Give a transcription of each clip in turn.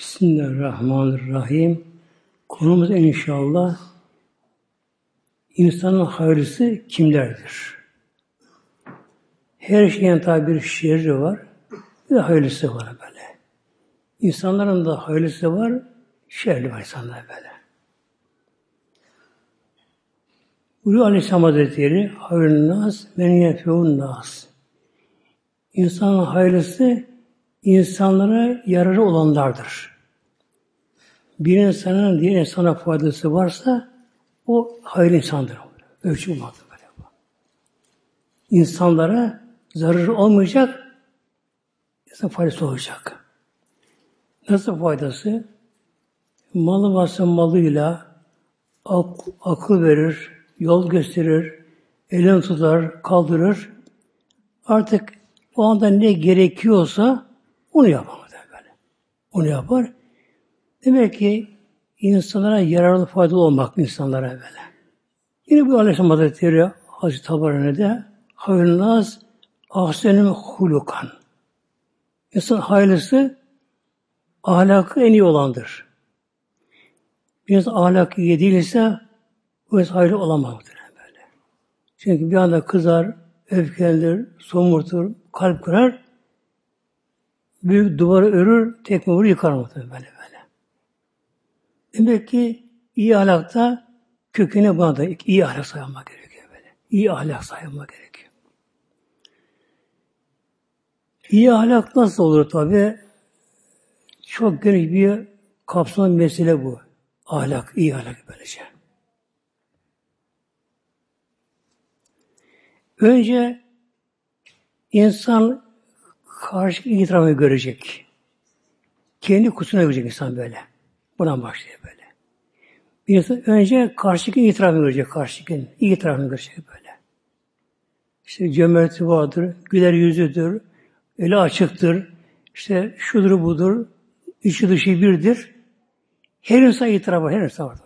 Bismillahirrahmanirrahim. Konumuz inşallah insanın hayırlısı kimlerdir? Her şeyin tabi bir şerri var, bir de hayırlısı var böyle. İnsanların da hayırlısı var, şerli var insanlar böyle. Buyuruyor Aleyhisselam Hazretleri, hayırlı nas, men nas. İnsanın hayırlısı, insanlara yararı olanlardır. Bir insanın diğer insana faydası varsa, o hayırlı insandır. Ölçü olmaktır böyle. İnsanlara zararı olmayacak, insan faydası olacak. Nasıl faydası? Malı varsa malıyla ak akıl verir, yol gösterir, elini tutar, kaldırır. Artık o anda ne gerekiyorsa onu yapar böyle. Onu yapar. Demek ki insanlara yararlı faydalı olmak insanlara böyle. Yine bu Aleyhisselam Hazretleri Hazreti Tabarani'de hayırnaz ahsenim hulukan. İnsan hayırlısı ahlakı en iyi olandır. Bir insan ahlakı iyi değilse bu insan hayırlı olamaz böyle. Çünkü bir anda kızar, öfkelenir, somurtur, kalp kırar, büyük duvarı örür, tekme vurur, yıkar muhtemelen böyle böyle. Demek ki iyi ahlakta köküne buna da iyi ahlak sayılmak gerekiyor böyle. İyi ahlak sayılmak gerekiyor. İyi ahlak nasıl olur tabi? Çok geniş bir kapsamlı mesele bu. Ahlak, iyi ahlak böylece. Önce insan karşı itirafı görecek. Kendi kusuruna görecek insan böyle. Buradan başlıyor böyle. Bir insan önce karşıki itirafını görecek, karşıki itirafını görecek böyle. İşte cömerti vardır, güler yüzüdür, eli açıktır, işte şudur budur, içi dışı birdir. Her insan var, her insan var.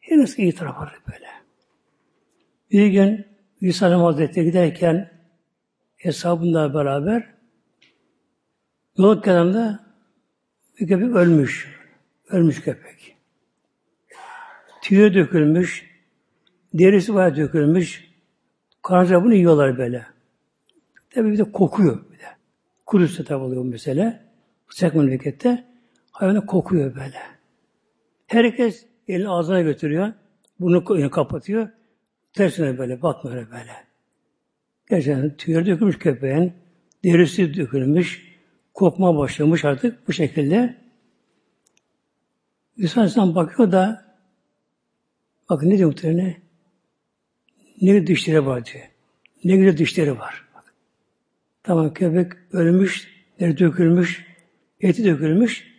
Her insan itiraf var böyle. Bir gün İsa Hazretleri giderken hesabında beraber yol kenarında bir köpek ölmüş. Ölmüş köpek. Tüyü dökülmüş, derisi bayağı dökülmüş. Karınca bunu yiyorlar böyle. Tabi bir de kokuyor bir de. Kudüs'te tabi oluyor mesele. Sıcak memlekette. Hayvanı kokuyor böyle. Herkes elini ağzına götürüyor. Bunu kapatıyor. Tersine böyle, bakmıyor böyle. Gerçekten tüyleri dökülmüş köpeğin, derisi dökülmüş, kokma başlamış artık bu şekilde. İsa Aleyhisselam bakıyor da bakın ne diyor muhtemelen? Ne dişleri var diyor. Ne güzel dişleri var. Tamam köpek ölmüş, deri dökülmüş, eti dökülmüş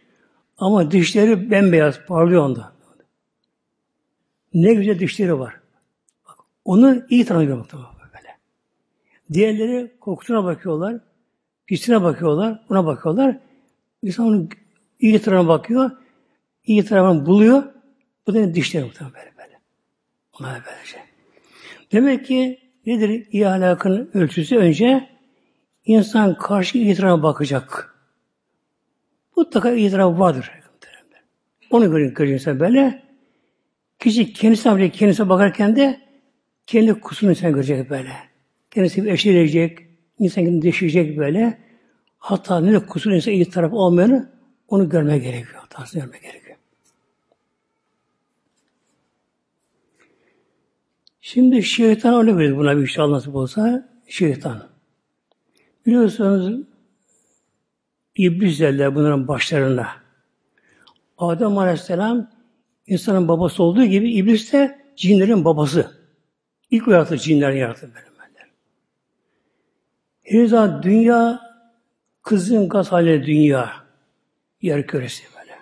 ama dişleri bembeyaz, parlıyor onda. Ne güzel dişleri var. Bak, onu iyi tanıyor muhtemelen böyle. Diğerleri kokusuna bakıyorlar, pisine bakıyorlar, buna bakıyorlar. İnsan onun iyi tarafına bakıyor, iyi tarafını buluyor. Bu da dişleri muhtemelen böyle böyle. Ona böyle şey. Demek ki nedir iyi ahlakın ölçüsü? Önce insan karşı iyi tarafına bakacak. Mutlaka iyi tarafı vardır. Onu görüyor, görüyor insan böyle. Kişi kendisine, kendisine bakarken de kendi kusurunu insan görecek böyle. Kendisi eşeleyecek, insan kendini deşirecek böyle. Hatta ne de kusur insan iyi taraf olmayanı onu görme gerekiyor. Hatasını görme gerekiyor. Şimdi şeytan öyle verir buna bir şey nasip olsa. Şeytan. Biliyorsunuz iblis derler bunların başlarında. Adem Aleyhisselam insanın babası olduğu gibi iblis de cinlerin babası. İlk yaratı cinler yarattı böyle. Daha dünya kızın gaz halinde dünya yer küresi böyle.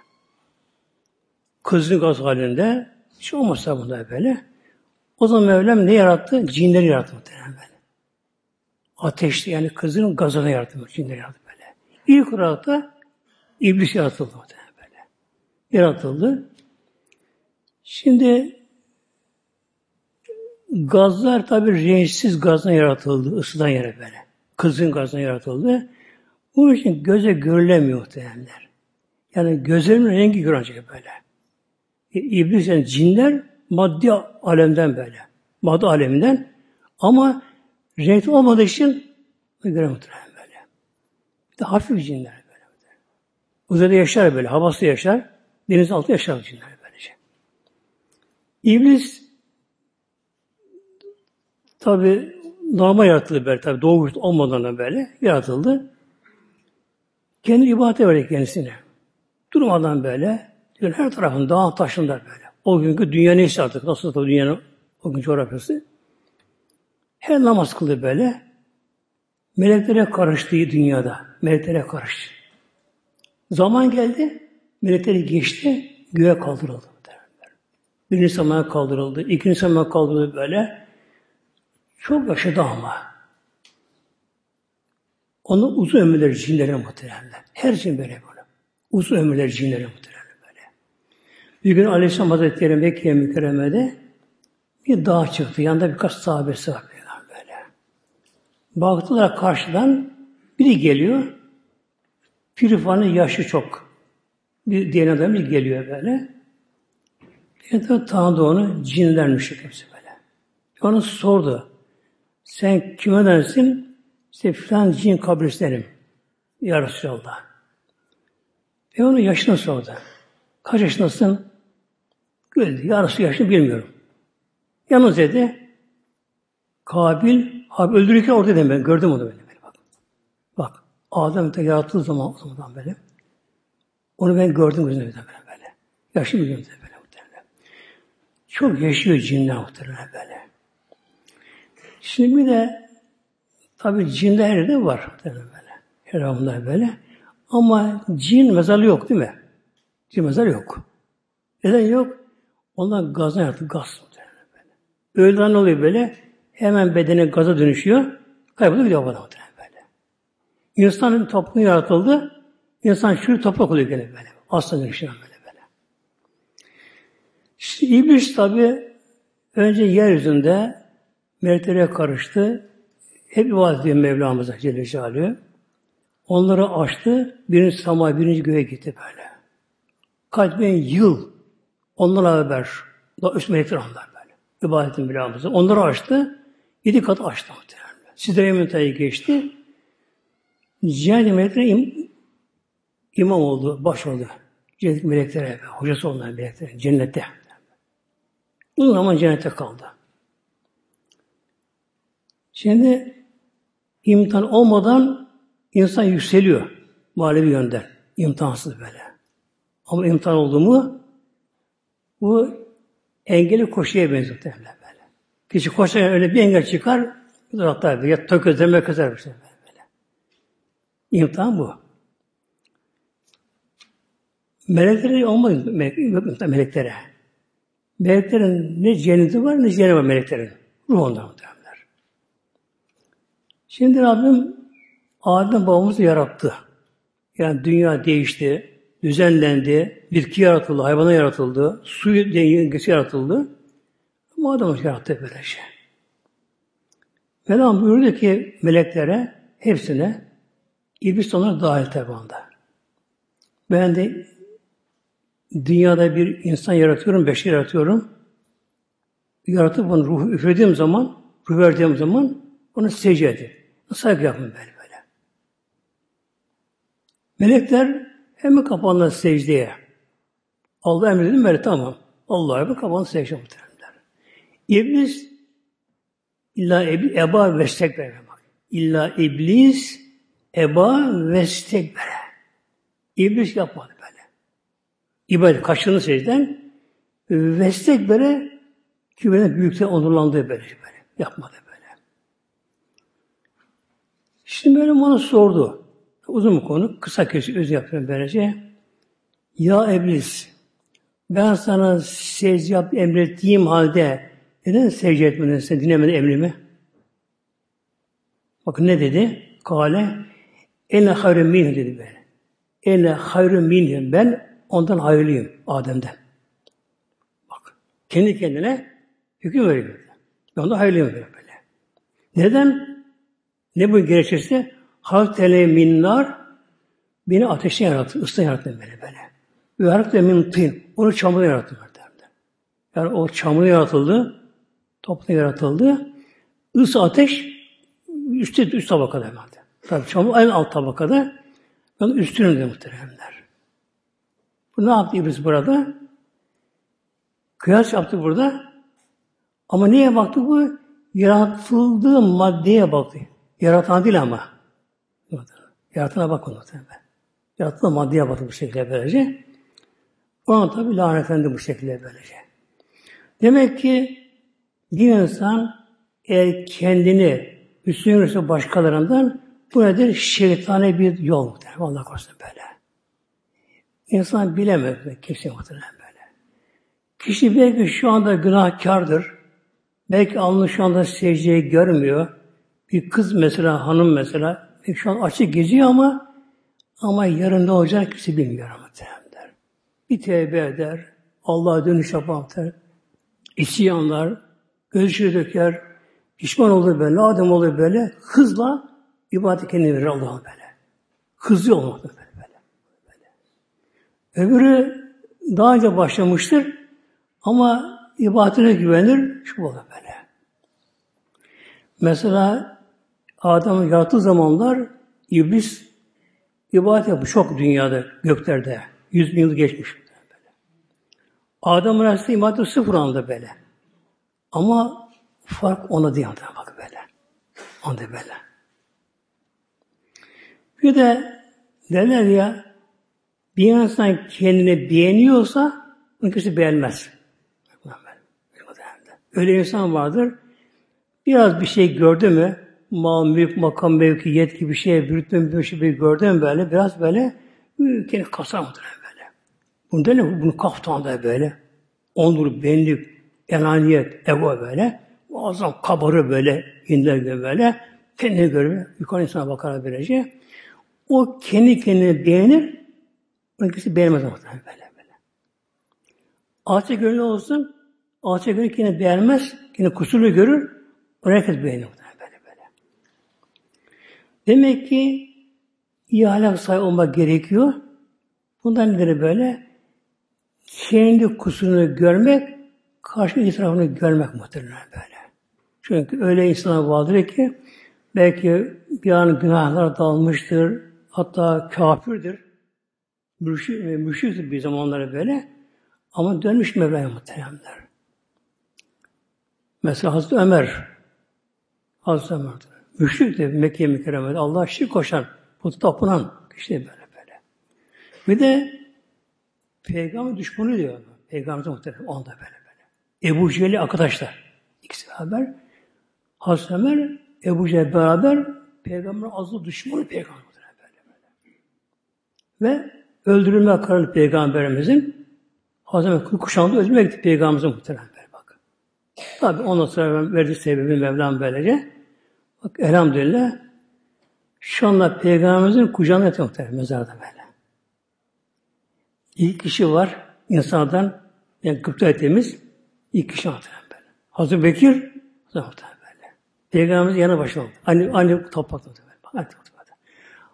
Kızın gaz halinde hiç olmasa bunda böyle. O zaman Mevlam ne yarattı? Cinleri yarattı muhtemelen böyle. Ateşli yani kızın gazını yarattı. Cinleri yarattı böyle. İlk olarak da iblis yaratıldı muhtemelen böyle. Yaratıldı. Şimdi gazlar tabi renksiz gazdan yaratıldı. ısıdan yere böyle. Kızın gazdan yaratıldı. Bu için göze görülemiyor muhtemelenler. Yani gözlerinin rengi görecek böyle. E, İblis yani cinler maddi alemden böyle. Maddi aleminden. Ama renkli olmadığı için göremiyor böyle. Bir de hafif cinler böyle. Uzayda yaşar böyle. Havası yaşar. Deniz altı yaşar cinler böylece. İblis tabi normal yaratıldı böyle tabi doğuş olmadan böyle yaratıldı. Kendi ibadete verdi kendisine. Durmadan böyle diyor, her tarafın dağ taşında böyle. O günkü dünya neyse artık nasıl da dünyanın o gün coğrafyası. Her namaz kıldı böyle. Meleklere karıştığı dünyada. Meleklere karıştı. Zaman geldi. Melekleri geçti. Göğe kaldırıldı. Birinci semaya kaldırıldı. ikinci semaya kaldırıldı böyle. Çok yaşadı ama. Onun uzun ömürleri cinlere muhteremler. Her cin böyle böyle. Uzun ömürleri cinlere muhteremler böyle. Bir gün Aleyhisselam Hazretleri Mekke'ye mükerremede bir dağ çıktı. Yanında birkaç sahabesi var böyle. Baktılar karşıdan biri geliyor. Pirifanın yaşı çok. Bir diğer adam geliyor böyle. Bir de tanıdı onu cinlermiş hepsi böyle. Onu sordu. Sen kime dersin? İşte filan cin kabristenim. Ya Resulallah. Ve onun yaşını sordu. Kaç yaşındasın? Güldü. Ya Resulallah yaşını bilmiyorum. Yalnız dedi. Kabil, abi öldürürken orada dedim ben. Gördüm onu böyle. Bak. Bak. Adem de yarattığı zaman o zaman böyle. Onu ben gördüm gözümle böyle. böyle. Yaşını biliyorum böyle muhtemelen. Çok yaşıyor cinler muhtemelen böyle. Şimdi de tabi cinler her yerde var. Böyle. Her anında böyle. Ama cin mezarı yok değil mi? Cin mezarı yok. Neden yok? Onlar gazdan yaratı, gaz. Öğleden oluyor böyle. Hemen bedene gaza dönüşüyor. Kayboluyor gidiyor bana böyle. İnsanın toplumu yaratıldı. İnsan şu toprak oluyor gene böyle. Asla dönüşüyor böyle böyle. İşte İblis tabi önce yeryüzünde meleklere karıştı. Hep ibadet ediyor Mevlamıza Celle Celaluhu. Onları açtı. Birinci sama, birinci göğe gitti böyle. Kaç yıl onlarla beraber daha üst melekler onlar böyle. İbadetin Mevlamıza. Onları açtı. Yedi kat açtı muhtemelen. Sidre Eminata'yı geçti. Cennet melekleri im, imam oldu, baş oldu. Cennet meleklere, hocası olan melekler cennette. Uzun zaman cennette kaldı. Şimdi imtihan olmadan insan yükseliyor manevi yönden. İmtihansız böyle. Ama imtihan oldu mu bu engeli koşuya benziyor böyle. Kişi koşarken öyle bir engel çıkar, hatta ya tökezleme kızar bir şey böyle. İmtihan bu. Melekleri olmadı meleklere. Meleklerin ne cenneti var ne cenneti var meleklerin. Ruh ondan. Şimdi Rabbim Adem babamızı yarattı. Yani dünya değişti, düzenlendi, bitki yaratıldı, hayvana yaratıldı, su dengesi yaratıldı. Ama Adem yarattı böyle şey. Mevlam buyurdu ki meleklere, hepsine, İblis onlara dahil tabanda. Ben de dünyada bir insan yaratıyorum, beşer yaratıyorum. Yaratıp onu ruhu üflediğim zaman, ruh verdiğim zaman onu secde edin. Saygı yapın böyle böyle. Melekler hemen kapanlar secdeye. Allah emredin mi? Tamam. Allah'a bir kapanır secdeye muhteremler. İblis illa ebli, eba ve stekbere bak. İlla iblis eba ve stekbere. İblis yapmadı böyle. İbadet kaçtığını secden ve stekbere kübene büyükte onurlandığı böyle, böyle. Yapmadı. Şimdi böyle bana sordu. Uzun bir konu. Kısa kesiyor. Öz yapıyorum böylece. Ya iblis ben sana secde yap emrettiğim halde neden secde etmedin sen dinlemedin emrimi? Bakın ne dedi? Kale ene hayrı min dedi böyle. Ene hayrı min ben ondan hayırlıyım Adem'den. Bak kendi kendine hüküm veriyor. Ben ondan hayırlıyım böyle. Neden? Ne bu gerekçesi? Halk tele minnar Beni ateşten yarattı, ıslah yarattı beni böyle. Ve yarattı min tin. Onu çamurda yarattı. Yani o çamur yaratıldı, toplu yaratıldı. Isı ateş üstte üst tabakada hemen. Tabii çamur en alt tabakada. Yani üstünde muhteremler. Bu ne yaptı İblis burada? Kıyas yaptı burada. Ama neye baktı bu? Yaratıldığı maddeye baktı. Yaratan değil ama. Yaratana bak onu tabi. Yarattığı maddeye baktı bu şekilde böylece. Ona tabi lanetlendi bu şekilde böylece. Demek ki bir insan eğer kendini üstün görürse başkalarından bu nedir? Şeytani bir yol muhtemelen. Allah korusun böyle. İnsan bilemez. Kimse muhtemelen böyle. Kişi belki şu anda günahkardır. Belki alnı şu anda secdeyi görmüyor. Bir kız mesela, hanım mesela, şu an açık geziyor ama ama yarın ne olacak kimse bilmiyor muhtemelen. Bir tevbe eder, Allah'a dönüş yapar, isyanlar, gözyaşı döker, pişman olur böyle, adam olur böyle, hızla ibadet kendine verir Allah'a böyle. Hızlı olmak böyle, böyle, böyle. Öbürü daha önce başlamıştır ama ibadetine güvenir, şu olur böyle. Mesela Adem'in yarattığı zamanlar iblis ibadet yapmış çok dünyada, göklerde. Yüz bin yıl geçmiş. Adem Aleyhisselam ibadet sıfır anda böyle. Ama fark ona değil bak böyle. Onda böyle. Bir de derler ya bir insan kendini beğeniyorsa kimse beğenmez. Öyle insan vardır. Biraz bir şey gördü mü mal, mülk, makam, mevki, yetki bir şey, bürütme bir şey bir gördü mü böyle biraz böyle kendi kasar muhtemelen bunu değil mi? Bunu kaftanda böyle. Onur, benlik, enaniyet, ego böyle. Muazzam kabarı böyle, inler gibi böyle. Kendine göre yukarı insana bakar böylece. O kendi kendine beğenir, kimse beğenmez muhtemelen böyle böyle. Alçak gönlü olsun, alçak gönlü kendini beğenmez, kendi kusurlu görür, onu herkes beğenir böyle böyle. Demek ki iyi ahlak sahibi olmak gerekiyor. Bundan nedir böyle? kendi kusurunu görmek, karşı itirafını görmek muhtemelen böyle. Çünkü öyle insanlar vardır ki belki bir an günahlara dalmıştır, hatta kafirdir, müşrik, müşriktir bir zamanları böyle ama dönmüş Mevla'ya muhteremler. Mesela Hazreti Ömer, Hazreti Ömer, müşrikti Mekke mükerremede, Allah şirk koşan, putu tapınan kişi böyle böyle. Bir de Peygamber düşmanı diyor. Peygamber muhtemelen o anda böyle böyle. Ebu Cehil'i arkadaşlar. İkisi beraber. Hazreti Ömer, Ebu Cehil beraber Peygamber azı düşmanı Peygamber böyle böyle. Ve öldürülme kararı Peygamberimizin Hazreti Ömer kuşağında öldürmeye gitti Peygamberimizin muhtemelen böyle bak. Tabi ondan sonra verdiği sebebi Mevlam böylece. Bak elhamdülillah şu anda Peygamberimizin kucağında yatıyor muhtemelen mezarda böyle. İlk kişi var insandan yani Kıpta ettiğimiz ilk kişi muhtemelen böyle. Hazreti Bekir muhtemelen böyle. Peygamberimiz yanı başında oldu. Aynı, aynı toprakta muhtemelen. Toprakta.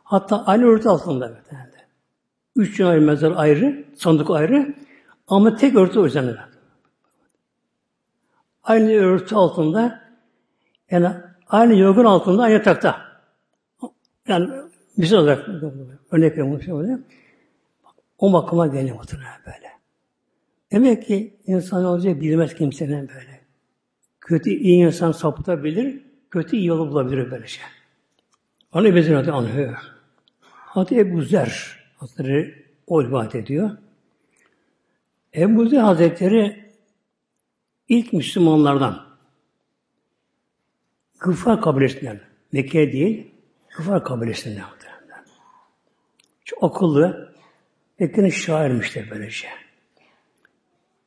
Hatta aynı örtü altında muhtemelen. Üç ayrı mezar ayrı, sandık ayrı ama tek örtü üzerinde. Aynı örtü altında yani aynı yorgun altında aynı yatakta. Yani misal olarak örnek veriyorum. O makama geliyor muhtemelen böyle. Demek ki insan olacak bilmez kimsenin böyle. Kötü iyi insan sapıtabilir, kötü iyi yolu bulabilir böyle şey. Onu Ebezir adı anlıyor. Adı Ebu Zer Hazretleri o ibadet ediyor. Ebu Zer Hazretleri ilk Müslümanlardan Gıfar kabilesinden, Mekke değil, Gıfar kabilesinden. Çok akıllı, Mekke'nin şairmişler böylece.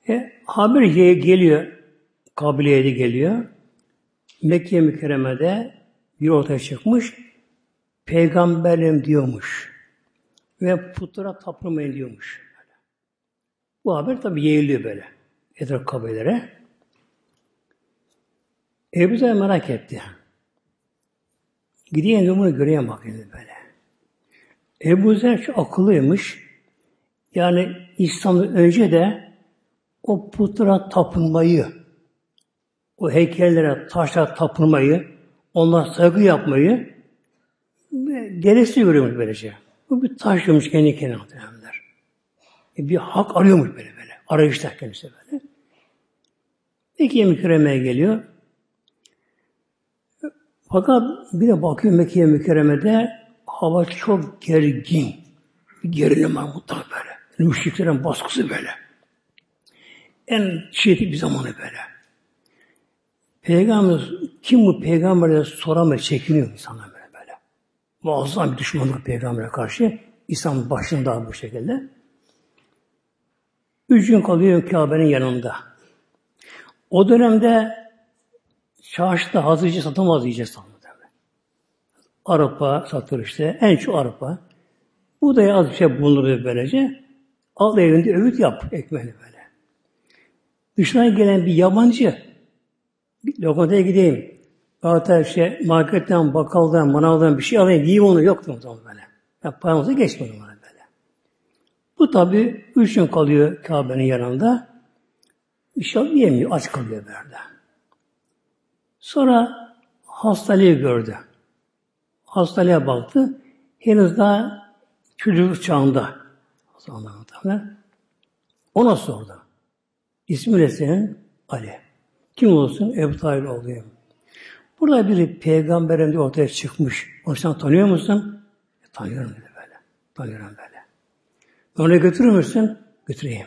E, haber geliyor, kabileye de geliyor. Mekke mükerremede bir ortaya çıkmış, peygamberim diyormuş. Ve putlara tapılmayın diyormuş. Bu haber tabi yayılıyor böyle. Etraf kabilelere. Ebu Zer merak etti. Gideyim bunu göreyim bakayım böyle. Ebu Zer çok akıllıymış. Yani İslam'dan önce de o putlara tapınmayı, o heykellere, taşlara tapınmayı, onlara saygı yapmayı gereksiz görüyormuş böylece. Bu bir taş kendi kendine muhtemelenler. E bir hak arıyormuş böyle böyle. Arayışta kendisi böyle. Mekke mükerremeye geliyor. Fakat bir de bakıyor Mekke mükerremede hava çok gergin. Bir gerilim var mutlaka böyle. Müşriklerin baskısı böyle. En şiddetli bir zamanı böyle. Peygamber kim bu peygambere soramıyor, çekiniyor insanlar böyle böyle. Muazzam bir düşmanlık peygambere karşı. İslam başında bu şekilde. Üç gün kalıyor Kabe'nin yanında. O dönemde çarşıda hazırcı satamaz yiyeceğiz sanırım. Arpa satılır işte. En çok arpa. Bu da az bir şey bulunur böylece. Al evinde öğüt yap ekmeğini böyle. Dışından gelen bir yabancı bir lokantaya gideyim. Hatta işte marketten, bakkaldan, manavdan bir şey alayım. Yiyeyim onu yoktu o zaman böyle. Yani paramızı geçmedi bana böyle. Bu tabi üç gün kalıyor Kabe'nin yanında. Bir şey yemiyor, aç kalıyor böyle. Sonra hastalığı gördü. Hastalığa baktı. Henüz daha çocukluk çağında. Ona sordu. İsmi ne senin? Ali. Kim olsun? Ebu Talib olayım. Burada bir peygamberin ortaya çıkmış. Onu sen tanıyor musun? E, tanıyorum dedi böyle. Tanıyorum böyle. Onu götürür müsün? Götüreyim.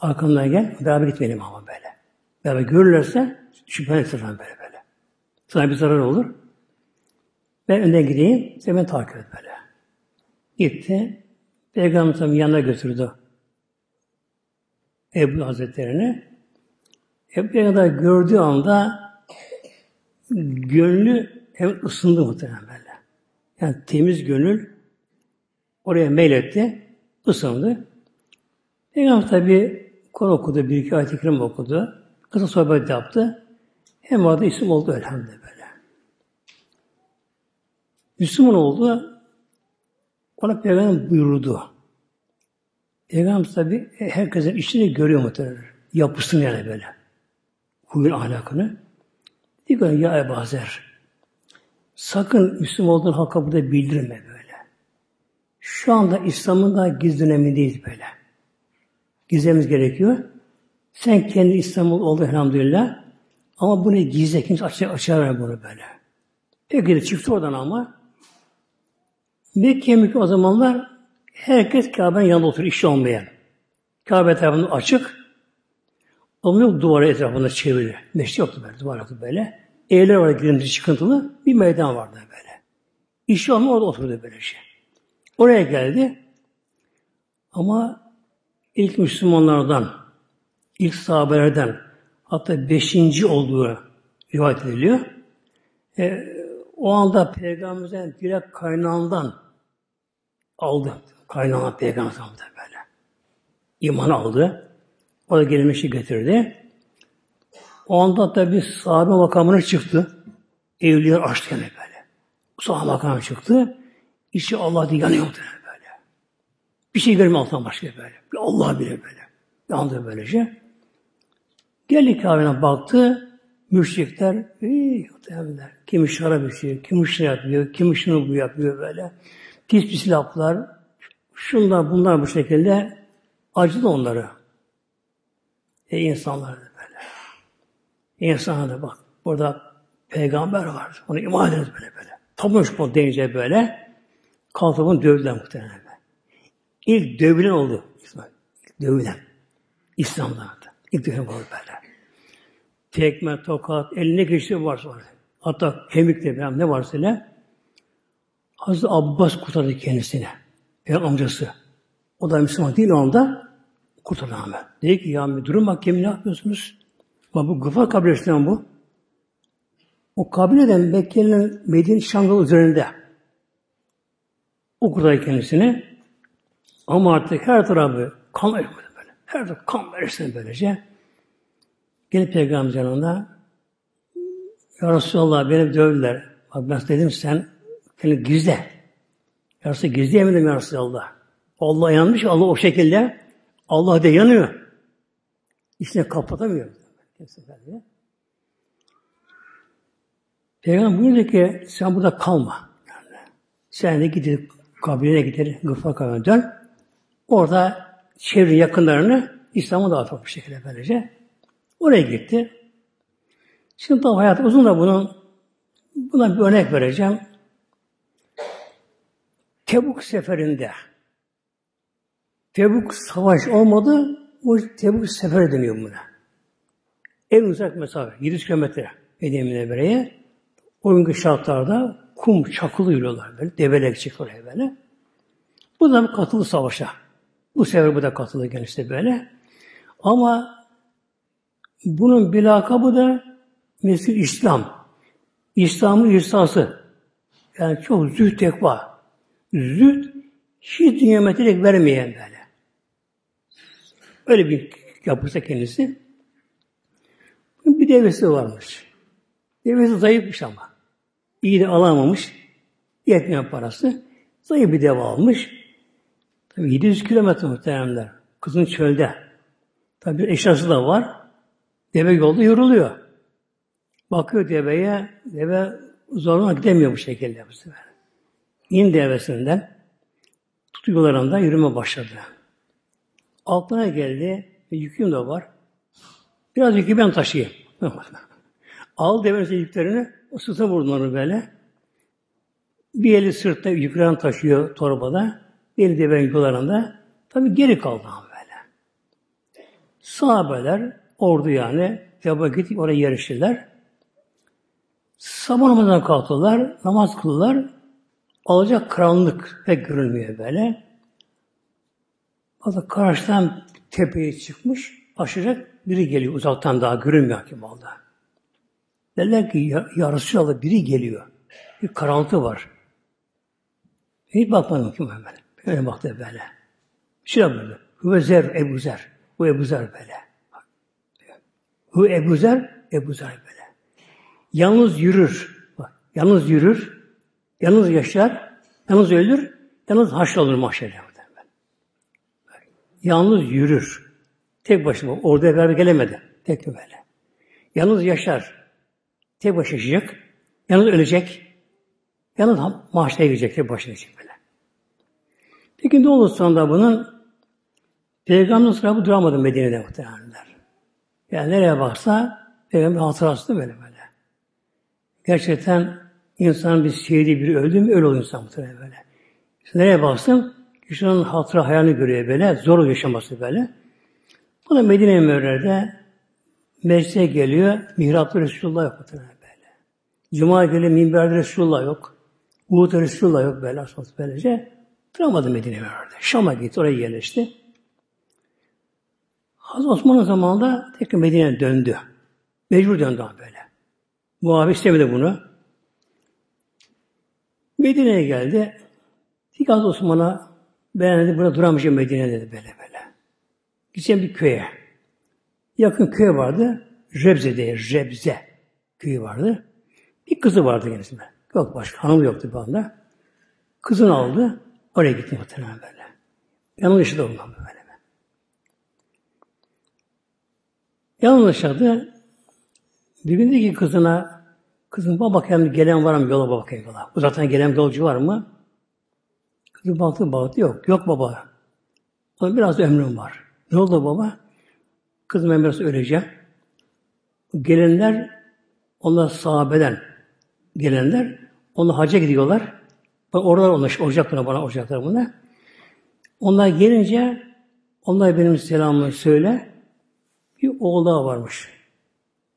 Arkamdan gel. Beraber gitmeyelim ama böyle. Beraber görürlerse böyle böyle. Sana bir zarar olur. Ben önden gideyim. Sen beni takip et böyle. Gitti. Peygamber yanına götürdü. Ebu Hazretleri'ni. Ebu Peygamber gördüğü anda gönlü hem ısındı muhtemelen böyle. Yani temiz gönül oraya meyletti, ısındı. Peygamber tabi Kur'an okudu, bir iki ayet-i kerim okudu. Kısa sohbet yaptı. Hem orada isim oldu elhamdülillah böyle. Müslüman oldu. Ona Peygamber buyurdu. Peygamber tabi herkesin işini görüyor muhtemelen. Yapısını yani böyle. Huyun ahlakını. Diyor ya Ebu Zer, sakın Müslüman olduğun halka burada bildirme böyle. Şu anda İslam'ın da gizli dönemindeyiz böyle. Gizlememiz gerekiyor. Sen kendi İstanbul oldu elhamdülillah. Ama bunu gizle, kimse açığa, açığa ver bunu böyle. Peki de çıktı oradan ama. Mekke Mekke o zamanlar herkes Kabe'nin yanında oturuyor, işi olmayan. Kabe tarafında açık. Ama yok duvarı etrafında çeviri. Meşri yoktu böyle, duvar yoktu böyle. Evler vardı girinti çıkıntılı, bir meydan vardı böyle. İşi olma orada oturdu böyle şey. Oraya geldi. Ama ilk Müslümanlardan, ilk sahabelerden, hatta beşinci olduğu rivayet ediliyor. E, o anda Peygamberimizden direkt kaynağından aldı. Kaynağından Peygamber böyle. İman aldı. O da gelmişi getirdi. O anda tabi sahabe makamına çıktı. Evliler açtı yani böyle. Sahabe makamına çıktı. İşi Allah diye yanıyor böyle. Bir şey görmüyor altından başka böyle. Allah bile böyle. Yandı böylece. Geldi Kabe'ne baktı. Müşrikler, muhtemelenler. Kimi şarap içiyor, kimi şunu yapıyor, kimi şunu bu yapıyor böyle. Pis pis laflar. Şunlar bunlar bu şekilde acıdı onları. E insanlar da böyle. İnsanlar da bak burada peygamber var. Onu iman ederiz böyle böyle. Tapmış bu deyince böyle kalkıp onu dövdüler muhtemelen. İlk dövülen oldu. İlk dövülen. İslam'da. İlk dövülen oldu böyle. Tekme, tokat, eline geçti varsa var. Hatta kemik de falan ne varsa ne. Hazreti Abbas kurtardı kendisini. Peygamber amcası. O da Müslüman değil o anda. Kurtuldu hemen. Dedi ki ya müdürüm mahkemi ne yapıyorsunuz? Ama bu Gıfar kabilesinden bu. O kabileden Mekke'nin Medine Şangal üzerinde. O kurtardı kendisini. Ama artık her tarafı kan böyle. Her tarafı kan verirsin böylece. Gene Peygamber yanında Ya Resulallah beni dövdüler. Bak ben dedim sen seni gizle. Ya Resulallah gizleyemedim ya Resulallah. Allah yanmış, Allah o şekilde. Allah da yanıyor. İçine kapatamıyor. Peygamber buyurdu ki sen burada kalma. Yani, sen de gidip kabrine gider, gıfar kabrine dön. Orada çevre yakınlarını İslam'a dağıtmak bir şekilde böylece. Oraya gitti. Şimdi tabi hayat uzun da bunun buna bir örnek vereceğim. Tebuk seferinde Tebuk savaş olmadı, o Tebuk sefer deniyor buna. En uzak mesafe, 700 kilometre Medine Münevvere'ye. O günkü şartlarda kum çakılı yürüyorlar böyle, develek çıkıyor böyle. Bu da katılı savaşa. Bu sefer bu da katıldı işte böyle. Ama bunun bir lakabı da Mesih İslam. İslam'ın ihsası. Yani çok zühd tekva. Zühd hiç dünya metelik vermeyen böyle. Öyle bir yapısı kendisi. Bir devesi varmış. Devesi zayıfmış ama. İyi de alamamış. Yetmeyen parası. Zayıf bir deve almış. Tabii 700 kilometre muhteremler. Kızın çölde. Tabii eşyası da var. Deve yolda yoruluyor. Bakıyor deveye, deve zoruna gidemiyor bu şekilde bu sefer. İn devesinden, tutuyorlarında yürüme başladı. Altına geldi, yüküm de var. Biraz yükü ben taşıyayım. Al devenin yüklerini, o sırta onu böyle. Bir eli sırtta yüklerini taşıyor torbada. Bir eli devenin yüklerinde. Tabi geri kaldı böyle. Sahabeler, ordu yani, Teba gidip oraya yarışırlar. Sabah namazına kalktılar, namaz kıldılar. Alacak karanlık pek görülmüyor böyle. Hatta karşıdan tepeye çıkmış, aşacak biri geliyor uzaktan daha görünmüyor ki malda. Derler ki ya, ya Resulallah biri geliyor. Bir karanlığı var. Hiç bakmadım ki hemen. Öyle baktı böyle. Şöyle böyle. Hüve zer, Ebu Zer. Bu Ebu Zer böyle. Hüve Ebu Zer, Ebu Zer böyle. Yalnız yürür. Bak, yalnız yürür. Yalnız yaşar. Yalnız ölür. Yalnız haşrolur mahşerde. Yalnız yürür. Tek başına. Orada beraber gelemedi. Tek böyle. Yalnız yaşar. Tek başına yaşayacak. Yalnız ölecek. Yalnız mahşere girecek. Tek başına böyle. Peki ne olur sonra bunun? Peygamber sahibi duramadı Medine'de muhtemelenler. Yani nereye baksa Peygamber hatırası böyle böyle. Gerçekten insan bir sevdiği biri öldü mü öyle oluyor insan muhtemelen böyle. İşte nereye baksın kişinin hatıra hayalini görüyor böyle. Zor yaşaması böyle. Bu da Medine Mevler'de meclise geliyor. Mihrapta Resulullah yok muhtemelen böyle. Cuma geliyor minberde Resulullah yok. Uhud'da Resulullah yok böyle. Böylece duramadı Medine Mevler'de. Şam'a gitti. Oraya yerleşti. Hazreti Osman'ın zamanında tekrar Medine'ye döndü. Mecbur döndü böyle. Muhabir istemedi bunu. Medine'ye geldi. Fikaz Osman'a ben dedi burada duramayacağım Medine dedi böyle böyle. Gideceğim bir köye. Yakın köy vardı. Rebze diye, Rebze köyü vardı. Bir kızı vardı kendisine. Yok başka hanım yoktu bu anda. Kızını aldı. Oraya gitti muhtemelen böyle. Yanlış yaşadı ondan böyle. Yanlış yaşadı. Bir gün ki kızına, kızım bak bakayım gelen var mı yola bakayım yola. Uzaktan gelen yolcu var mı? Kızı baktı baktı yok. Yok baba. Onun biraz ömrüm var. Ne oldu baba? Kızım ben biraz öleceğim. Gelenler onlar sahabeden gelenler onlar hacca gidiyorlar. Oralar onlar olacaklar bana olacaklar buna. Onlar gelince onlar benim selamımı söyle. Bir oğul daha varmış.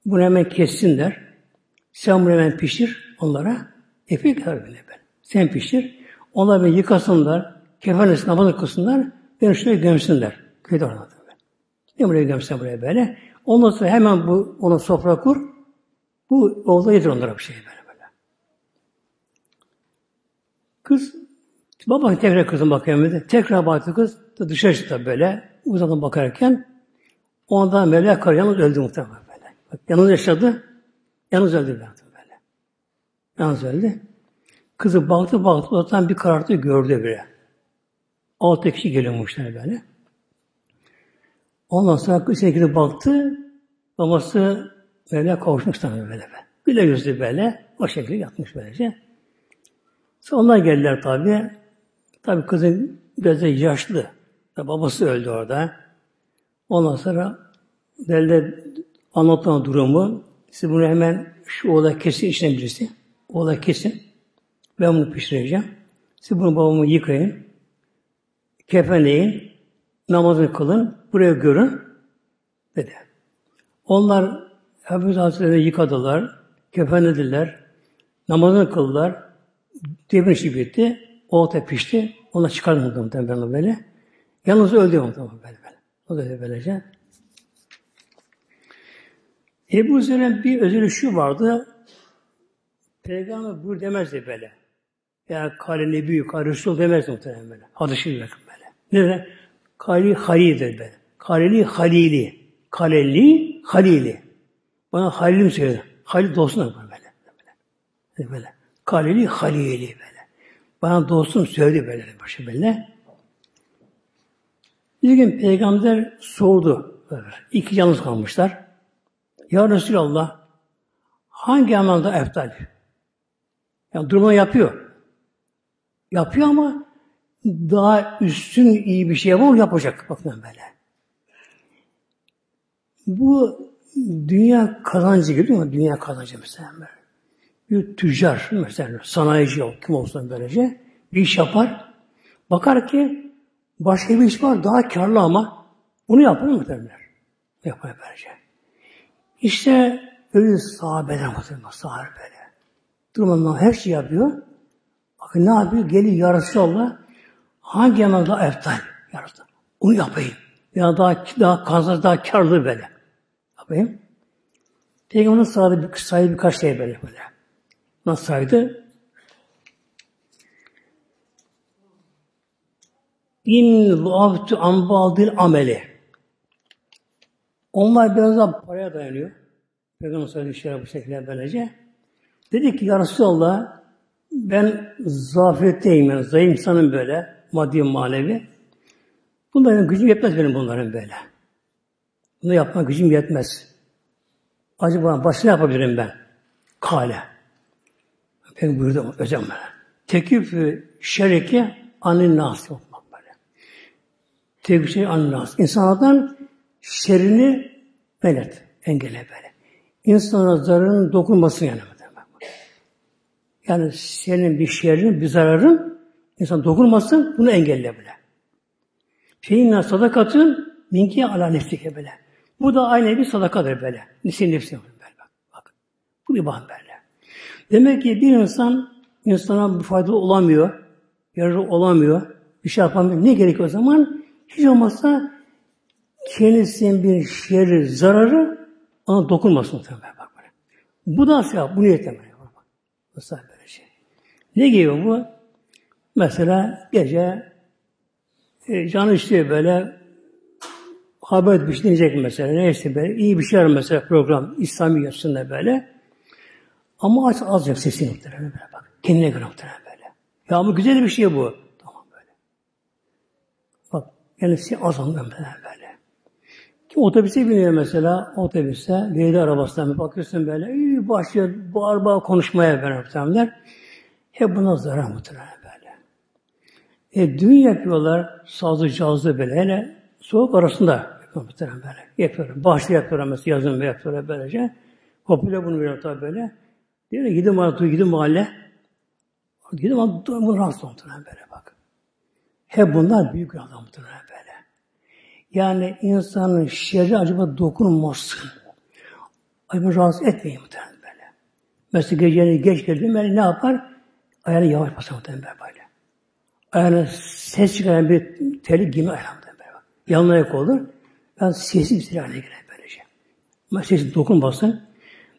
Bunu hemen kessinler. Sen bunu hemen pişir onlara. Epey kadar bile ben. Sen pişir. Onlar beni yıkasınlar. Kefenle namaz kılsınlar. Beni şuraya gömsünler. Köyde orada. Ne buraya gömsen buraya böyle. Ondan sonra hemen bu ona sofra kur. Bu oğlu yedir onlara bir şey böyle böyle. Kız baba tekrar kızım bakıyor dedi. Tekrar baktı kız dışarı çıktı böyle. Uzaktan bakarken ondan melek kar yalnız öldü muhtemelen böyle. Bak, yalnız yaşadı. Yalnız öldü böyle. Yalnız öldü. Kızı baktı baktı zaten bir karartı gördü bile. Altı kişi geliyormuşlar böyle. Ondan sonra kız gidip baktı. Babası böyle kavuşmuş tabii böyle. Güle yüzlü böyle. O şekilde yatmış böylece. Sonra onlar geldiler tabii. Tabii kızın biraz yaşlı. Babası öldü orada. Ondan sonra derler anlatan durumu siz bunu hemen şu olay kesin içine birisi. Olay kesin. Ben bunu pişireceğim. Siz bunu babamı yıkayın. Kefenleyin. Namazını kılın. Buraya görün. Dedi. Onlar Efendimiz Hazretleri yıkadılar. Kefenlediler. Namazını kıldılar. Devrin işi bitti. O da pişti. Ona çıkardı muhtemelen böyle. Yalnız öldü muhtemelen böyle. böyle. O da böylece. Ebu Zer'in bir özelliği vardı. Peygamber buyur demezdi böyle. Ya kale ne büyük, kale Resul demezdi muhtemelen böyle. Hadisi böyle. Ne de? Kali Halil'dir böyle. Kaleli Halili. Kaleli Halili. Bana Halil'im söyledi. Halil dostum böyle. Böyle. böyle. Kaleli Halili böyle. Bana dostum söyledi böyle. Başı böyle. Bir gün peygamber sordu. Böyle. İki yalnız kalmışlar. Ya Resulallah hangi amelde eftal? Yani durma yapıyor. Yapıyor ama daha üstün iyi bir şey var yapacak. Bakın böyle. Bu dünya kazancı gibi değil mi? Dünya kazancı mesela böyle. Bir tüccar mesela sanayici yok kim olsun böylece bir iş yapar. Bakar ki başka bir iş var daha karlı ama bunu yapar mı derler? Yapar böylece. İşte öyle sahabeler muhtemelen sahabe böyle. Durmadan her şey yapıyor. Bakın ne yapıyor? Geliyor ya Resulallah hangi yana daha eftal? Ya Resulallah. Onu yapayım. Ya daha daha kazanç daha karlı böyle. Yapayım. Peygamber'in saydı, bir, saydı birkaç şey böyle böyle. Nasıl saydı? İn vaftu ambaldil ameli. Onlar biraz daha paraya dayanıyor. Peygamber şeyler bu şekilde böylece. Dedi ki ya Resulallah ben zafiyetteyim yani zayıf insanım böyle maddi manevi. Bunların gücüm yetmez benim bunların böyle. Bunu yapma gücüm yetmez. Acaba başka ne yapabilirim ben? Kale. Ben buyurdu hocam böyle. Tekif şereki anin nas yapmak böyle. Tekif şereki anin nas. İnsanlardan şerini belet, engelle böyle. İnsana zararın dokunmasın yani. Yani senin bir şerrin, bir zararın insan dokunmasın, bunu engelle bile. Feinna sadakatın minki ala nefsike böyle. Bu da aynı bir sadakadır böyle. Nefsin nefsi böyle bak. Bu bir bahane böyle. Demek ki bir insan insana bir faydalı olamıyor, yararı olamıyor, bir şey yapamıyor. Ne gerek o zaman? Hiç olmazsa kendisinin bir şerri, zararı ona dokunmasın muhtemelen bak böyle. Bu da sevap, bu niyetle böyle. Mesela böyle şey. Ne gibi bu? Mesela gece e, canı istiyor böyle haber bir şey dinleyecek mesela. Neyse böyle iyi bir şey var mesela program İslami yapısında böyle. Ama aç azıcık sesini muhtemelen böyle bak. Kendine göre muhtemelen böyle. Ya ama güzel bir şey bu. Tamam böyle. Bak yani az muhtemelen böyle. Ki otobüse biniyor mesela, otobüste, belediye arabasından bakıyorsun böyle, iyi başlıyor bağır bağır konuşmaya beraber Hep buna zarar muhtemelen böyle. E düğün yapıyorlar, sazlı cazlı böyle, hele soğuk arasında muhtemelen böyle. Yapıyorlar, bahçe yapıyorlar mesela, yazın yapıyorlar böylece. Popüler bunu veriyor tabi böyle. Diyor ki gidin mahalle, gidin mahalle. Gidin mahalle, bunu rahatsız muhtemelen böyle bak. Hep bunlar büyük adam muhtemelen böyle. Yani insanın şerri acaba dokunmasın. Acaba rahatsız etmeyin muhtemelen böyle. Mesela geceleri geç geldi, yani ne yapar? Ayağını yavaş basar muhtemelen böyle. Ayağına ses çıkaran bir teli giyme ayağına böyle. Yanına yak olur. Yani sessiz bir haline girer böylece. Ama sesi dokunmasın.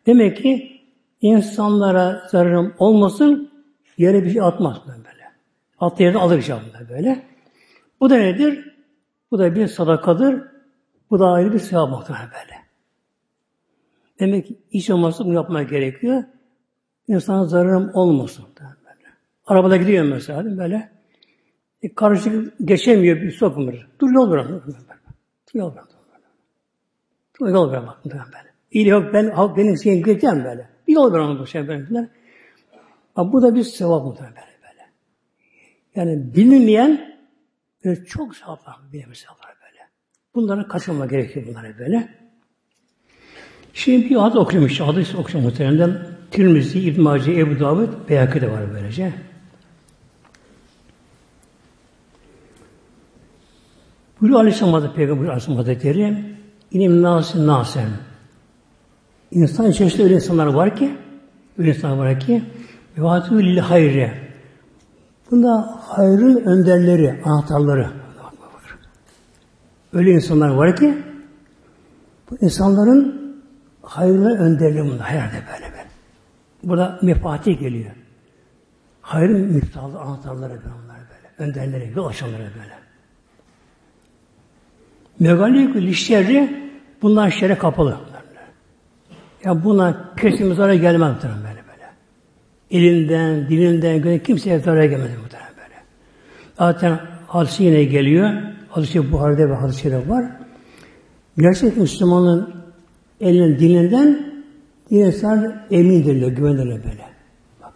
Demek ki insanlara zararım olmasın, yere bir şey atmaz böyle. Attığı yerden alır inşallah böyle. Bu da nedir? Bu da bir sadakadır. Bu da ayrı bir sevap muhtemelen böyle. Demek ki hiç olmazsa bunu yapmaya gerekiyor. İnsana zararım olmasın. Böyle. Arabada gidiyor mesela böyle. E, karışık geçemiyor bir sokumur. Dur yol bırak. Dur yol bırak. Dur yol bırak bak. Böyle. İyi yok ben benim şeyim geçeceğim böyle. Bir yol bırak bu şey böyle. Ama bu da bir sevap muhtemelen böyle, böyle. Yani bilinmeyen böyle çok sevaplar, bilinmeyen sevaplar böyle. Bunlara kaçınma gerekiyor bunlara böyle. Şimdi bir adı okuyormuş, hadis okuyor muhtemelen. Tirmizi, İbn Mace, Ebu Davud, Beyakı de var böylece. Buyuruyor Aleyhisselam Hazretleri, Peygamber Aleyhisselam Hazretleri, inim nasi nasen. İnsan içerisinde öyle insanlar var ki, öyle insanlar var ki, Vevatü lil hayri. Bunda hayrın önderleri, anahtarları. Öyle insanlar var ki, bu insanların hayrına önderleri bunlar. Herhalde böyle böyle. Burada mefatih geliyor. Hayrın müftahlı anahtarları böyle onlar böyle. Önderleri, yol açanları böyle. Megalikü lişşerri bunlar şere kapalı. Ya buna kesin zarar gelmez muhtemelen böyle böyle. Elinden, dilinden, göre kimseye zarar gelmez muhtemelen böyle. Zaten hadisi yine geliyor. Hadisi Buhari'de ve hadisi var. Gerçek Müslümanın elinin dilinden insan emindirler, güvenirler böyle. Bak.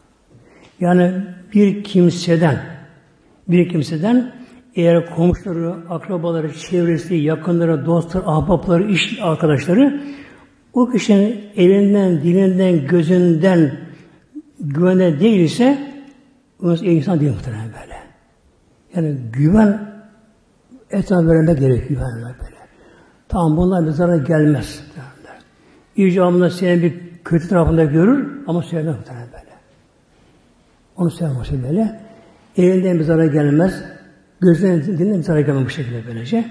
Yani bir kimseden bir kimseden eğer komşuları, akrabaları, çevresi, yakınları, dostları, ahbapları, iş arkadaşları o kişinin elinden, dilinden, gözünden güvene değilse o insan değil muhtemelen böyle. Yani güven etrafı vermek gerekiyor güvenler böyle. Tamam bunlar bir zarar gelmez. Derler. İcabında senin bir kötü tarafında görür ama sevmez muhtemelen böyle. Onu sevmez böyle. Elinden bir zarar gelmez. Gözünden dilinden bir zarar gelmez bu şekilde böylece.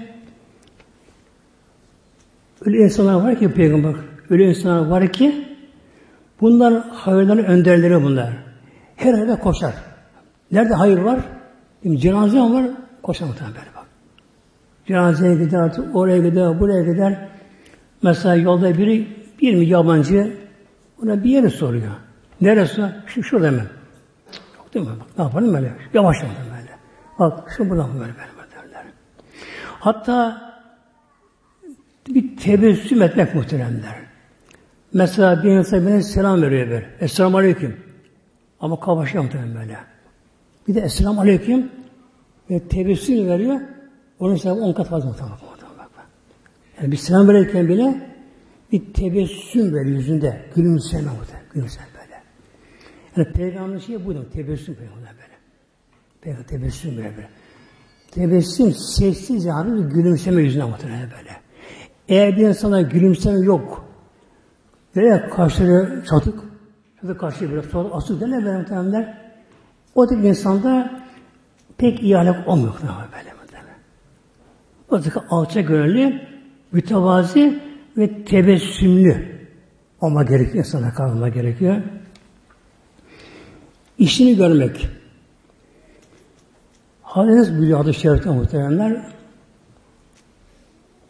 Öyle insanlar var ki peygamber öyle insanlar var ki bunlar hayırların önderleri bunlar. Her yerde koşar. Nerede hayır var? Şimdi cenaze var, koşar muhtemelen bak. Cenazeye gider oraya gider, buraya gider. Mesela yolda biri, bir mi yabancı, ona bir yeri soruyor. Neresi? Şu, şurada mı? Yok değil mi? Bak, ne yapalım böyle? Yavaş böyle. Bak, şu buradan böyle, böyle derler. Hatta bir tebessüm etmek muhteremler. Mesela bir insan birine selam veriyor böyle. Esselamu Aleyküm. Ama kavaşıyor muhtemelen böyle. Bir de Esselamu Aleyküm ve tebessüm veriyor. Onun sevabı on kat fazla muhtemelen. Yani bir selam verirken bile bir tebessüm veriyor yüzünde. Gülümseme muhtemelen. Gülümseme böyle. Yani peygamberin şeyi buydu. Tebessüm peygamber böyle. Peygamber tebessüm böyle böyle. Tebessüm sessizce abi bir gülümseme yüzüne muhtemelen böyle. Eğer bir insana gülümseme yok, böyle kaşları çatık, şurada kaşları biraz sonra asıl derler böyle muhtemelenler, o tip insanda pek iyi ahlak olmuyor böyle muhtemelen. O tip alçak gönüllü, mütevazi ve tebessümlü olma gerekiyor, insana kalma gerekiyor. İşini görmek. Hadis biliyor hadis-i şerifte muhtemelenler.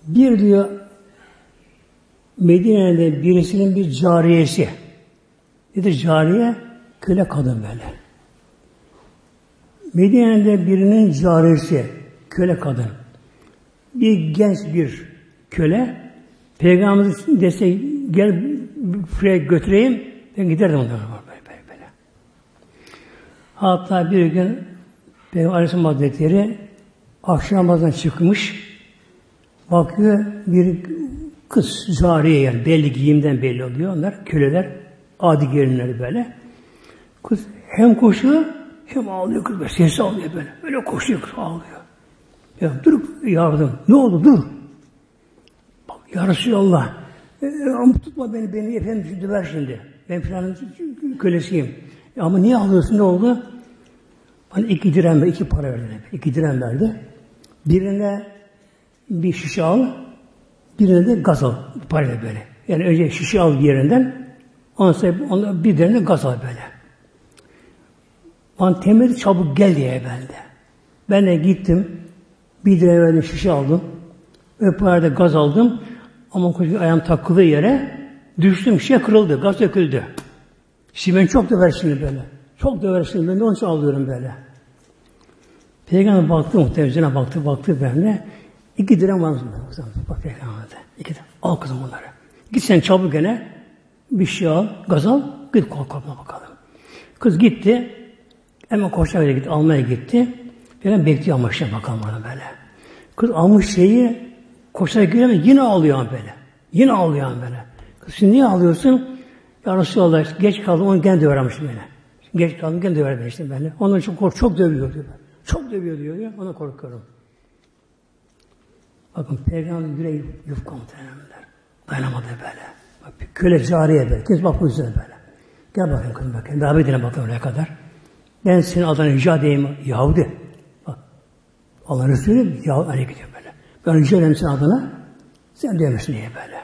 Bir diyor Medine'de birisinin bir cariyesi. Nedir cariye? Köle kadın böyle. Medine'de birinin cariyesi, köle kadın. Bir genç bir köle, Peygamberimiz dese gel buraya götüreyim, ben giderdim ondan böyle, böyle, böyle. Hatta bir gün Peygamber Aleyhisselam Hazretleri akşam namazdan çıkmış, bakıyor bir Kız cariye yani belli giyimden belli oluyor onlar. Köleler, adi gelinleri böyle. Kız hem koşuyor hem ağlıyor kız böyle. Sesi ağlıyor böyle. Böyle koşuyor kız ağlıyor. Ya dur yardım. Ne oldu dur. Bak ya Resulallah. E, ama tutma beni, beni efendim şimdi ver şimdi. Ben filanın kölesiyim. E, ama niye ağlıyorsun ne oldu? Bana iki dirhem iki para verdi. İki dirhem verdi. Birine bir şişe al, Birine de gaz al. Parayla böyle. Yani önce şişe al yerinden. Ondan sonra onda bir derine gaz al böyle. Bana temeli çabuk gel diye bende. Ben de gittim. Bir direne verdim şişe aldım. Ve parayla gaz aldım. Ama koca ayağım takıldığı yere düştüm. Şişe kırıldı. Gaz döküldü. Şimdi ben çok da ver şimdi böyle. Çok döversin. Ben de onun için alıyorum böyle. Peygamber baktı muhtemelen baktı baktı benimle. İki dirhem var mısın? Bak Peygamber'de. İki dirhem. Al kızım bunları. Git sen çabuk gene. Bir şey al. Gaz al. Git kork korkma bakalım. Kız gitti. Hemen koşarak gitti. Almaya gitti. Peygamber bekliyor ama işte bakalım ona böyle. Kız almış şeyi koşarak giriyor yine ağlıyor böyle. Yine ağlıyor böyle. Kız şimdi niye ağlıyorsun? Ya Resulallah geç kaldım onu gene dövermiş beni. Geç kaldım gene döver beni için kork çok dövüyor diyor. Çok dövüyor diyor. Ona korkuyorum. Bakın peygamber yüreği yufka muhtemelenler. Dayanamadı böyle. Bak, bir köle cariye böyle. Kız bak bu yüzden böyle. Gel bakayım kızım bakayım. Daha bir bakın oraya kadar. Ben senin adına rica edeyim. Yahudi. Bak. Allah Resulü Yahudi hani gidiyor böyle. Ben rica edeyim senin adına. Sen diyemezsin diye böyle.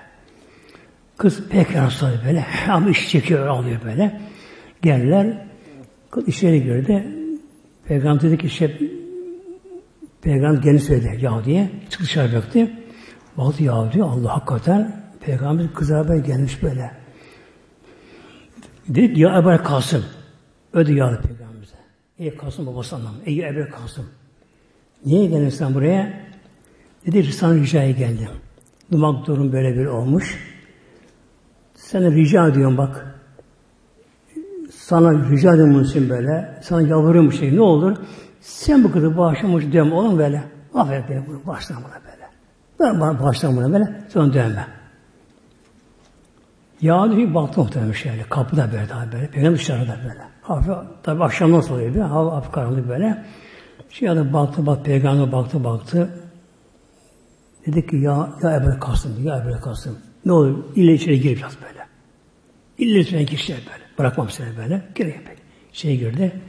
Kız pek rastladı böyle. Ama iş çekiyor, alıyor böyle. Geldiler. Kız içeri girdi. Peygamber dedi ki işte Peygamber kendi söyledi Yahudi'ye. Çıktı dışarı baktı. Baktı Yahudi Allah hakikaten Peygamber kız haber gelmiş böyle. Dedi ya Ebu Kasım. Ödü yağdı Peygamber'e. Ey Kasım babası anlamı. Ey Ebu Kasım. Niye geldin sen buraya? Dedi sana ricaya geldim. Dumak durum böyle bir olmuş. Sana rica ediyorum bak. Sana rica ediyorum böyle. Sana yalvarıyorum şey. Ne olur? Sen bu kızı bağışlamış dövme oğlum böyle. Affet beni bunu bağışla buna böyle. Ben bana bağışla buna böyle. Sonra dövme. Yağdı bir baktı muhtemelen şöyle. Kapıda böyle daha böyle. Peygamber dışarıda böyle. Hafif, tabi akşam nasıl oluyor bir? Hava hafif karanlık böyle. Şey adam baktı bak peygamber baktı baktı. Dedi ki ya ya Ebu Kasım ya Ebu Kasım. Ne olur ille içeri gir böyle. İlle içeri kişiler böyle. Bırakmam seni böyle. Gireyim peki. İçeri girdi.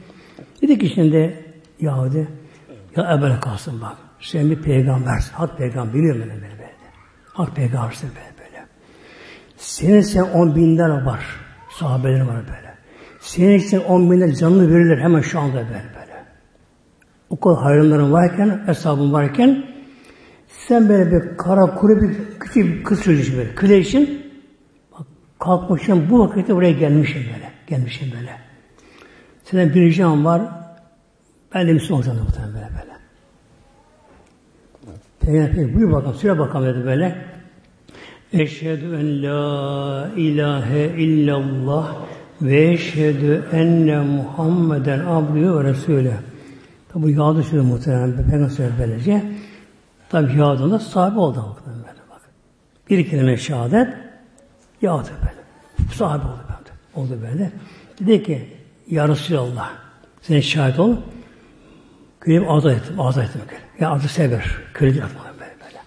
Dedi ki şimdi Yahudi ya Ebu Kasım bak. Sen bir peygambersin. Hak peygamber biliyor beni böyle böyle. Hak peygambersin böyle böyle. Senin sen on binler var. Sahabeler var böyle. Senin için on binler canlı verilir hemen şu anda böyle böyle. O kadar hayranların varken, hesabın varken sen böyle bir kara kuru bir küçük bir kız çocuğu böyle. Küle için bak, kalkmışım bu vakitte buraya gelmişim böyle. Gelmişim böyle. Senin bir ricam var. Ben de Müslüman olacağım muhtemelen böyle böyle. Peygamber buyur bakalım, süre bakalım dedi böyle. Eşhedü en la ilahe illallah ve eşhedü enne Muhammeden abdühü ve resulü. Tabi yağdı söylüyor muhtemelen. Peygamber böylece. Tabi yağdığında sahibi oldu muhtemelen böyle bak. Bir kelime şehadet yağdı böyle. Sahibi oldu böyle. Oldu böyle. Dedi ki Ya Resulallah sen şahit ol. Kölemi azat ettim. Azat ettim. Ya adı sever. Köle değil böyle böyle.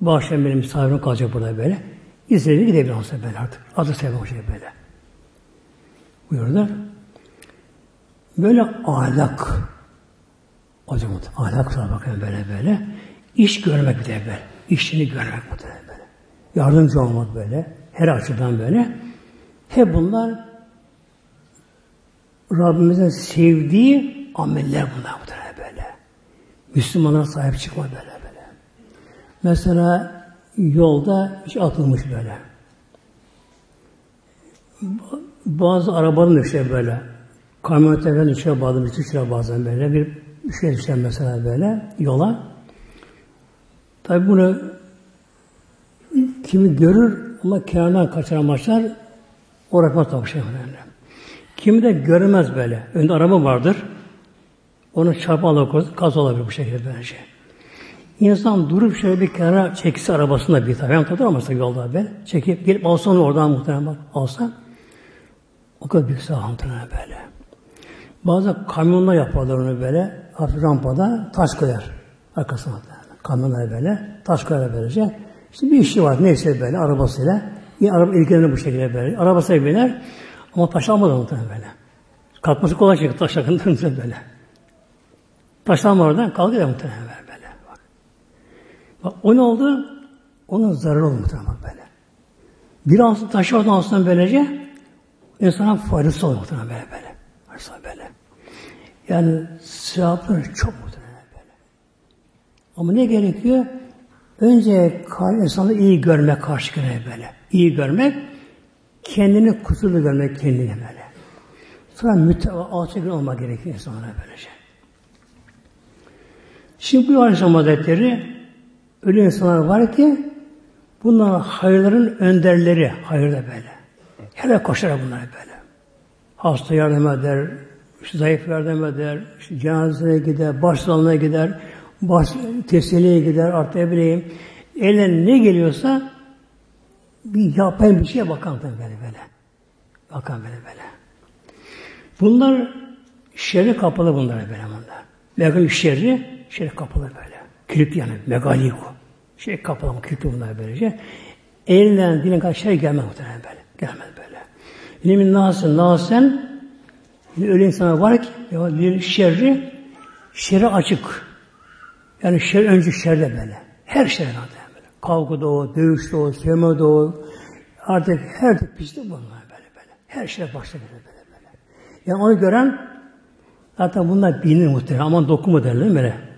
Bu benim misafirim kalacak burada böyle. İzledi gidebilir olsa böyle artık. Adı sever o şey böyle. Buyurdular. Böyle ahlak hocam ahlak sana bakın böyle böyle. İş görmek bir de böyle. İşini görmek bu da böyle. Yardımcı olmak böyle. Her açıdan böyle. Hep bunlar Rabbimizin sevdiği ameller bunlar bu Müslümanlara sahip çıkma böyle böyle. Mesela yolda hiç atılmış böyle. Bazı arabanın işte böyle. Kamyonetlerden düşüyor bazen, düşüyor bazen böyle. Bir şey düşer mesela böyle yola. Tabi bunu kimi görür ama kenardan kaçar amaçlar o rakma tavşan. Kimi de görmez böyle. Önde araba vardır. Onu çarpı alır, kaz olabilir bu şekilde bence. İnsan durup şöyle bir kenara çekse arabasında bir tabi. Hem tabi olmasa yolda ben. Çekip gelip alsa onu oradan muhtemelen bak, alsa o kadar büyük sağ muhtemelen böyle. Bazı kamyonla yaparlar onu böyle. Hafif rampada taş koyar. Arkasına kamyonlar böyle. Taş koyar böylece. İşte bir işi var. Neyse böyle arabasıyla. Yine araba ilgilenir bu şekilde böyle. Arabasıyla biner. Ama taş almadı muhtemelen böyle. Kalkması kolay şey. Taş yakında böyle. Taşlanma oradan kalkıyor muhtemelen böyle. Bak. bak o ne oldu? Onun zararı oldu muhtemelen böyle. Bir ansın taşı oradan alsın böylece insana faydası olur muhtemelen böyle böyle. Faydası böyle. Yani sevapları çok muhtemelen böyle. Ama ne gerekiyor? Önce insanı iyi görmek karşı böyle. İyi görmek, kendini kusurlu görmek kendini böyle. Sonra müteva, alçak olmak gerekiyor insanlara böylece. Şimdi bu Aleyhisselam Hazretleri öyle insanlar var ki bunlar hayırların önderleri, hayırda böyle. Hele koşar bunlar böyle. Hasta yardım eder, işte zayıf yardım eder, işte cenazeye gider, başlanmaya gider, baş tesliye gider, artık ne bileyim. Eline ne geliyorsa bir yapayım bir şeye bakan böyle böyle. Bakan böyle böyle. Bunlar şerre kapalı bunlar böyle bunlar. Lakin şerri şerre kapalı böyle. Kilit yani megaliko. Şey kapalı kilitli bunlar böylece. Elinden dilin kadar şey gelmez muhtemelen böyle. Gelmez böyle. İlimin nasıl nasen öyle insanlar var ki ya, şerri şerri açık. Yani şer önce şerde böyle. Her şey böyle. Kavga da o, dövüş de o, sevme de o. Artık her tip pislik bunlar böyle böyle. Her şey başta böyle böyle böyle. Yani onu gören zaten bunlar bilinir muhtemelen. Aman dokunma derler böyle.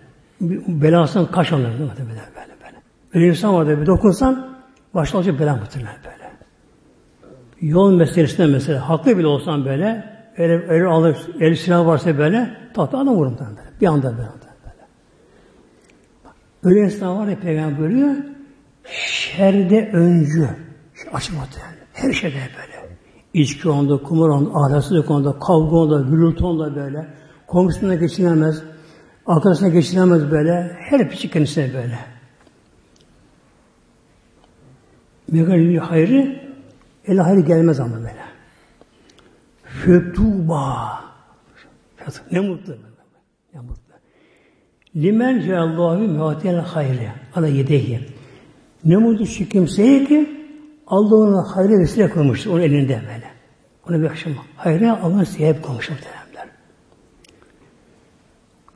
Belasını kaç alır değil mi? Böyle böyle böyle. Öyle insan var bir dokunsan başta olacak bela muhtemelen böyle. Yol meselesinde mesela haklı bile olsan böyle el, el alır, el silah varsa böyle tatlı adam vurur böyle. Bir anda böyle. böyle. Öyle insan var ya peygamber buyuruyor şerde öncü. Açık muhtemelen. Her şeyde böyle. İçki onda, kumar onda, ahlaksızlık onda, kavga onda, gürültü onda böyle. Komşusuna geçinemez, arkadaşına geçinemez böyle. Her piçi kendisine böyle. Megal hayrı, el hayrı gelmez ama böyle. Fetuba. Ne mutlu. Ne mutlu. Limen ceallahu muatel hayri. Ala yedehi. Ne mutlu şu kimseye ki Allah onu hayra vesile kılmıştır. Onun elinde böyle. Ona bir akşam hayra Allah'ın sebep kılmış muhteremler.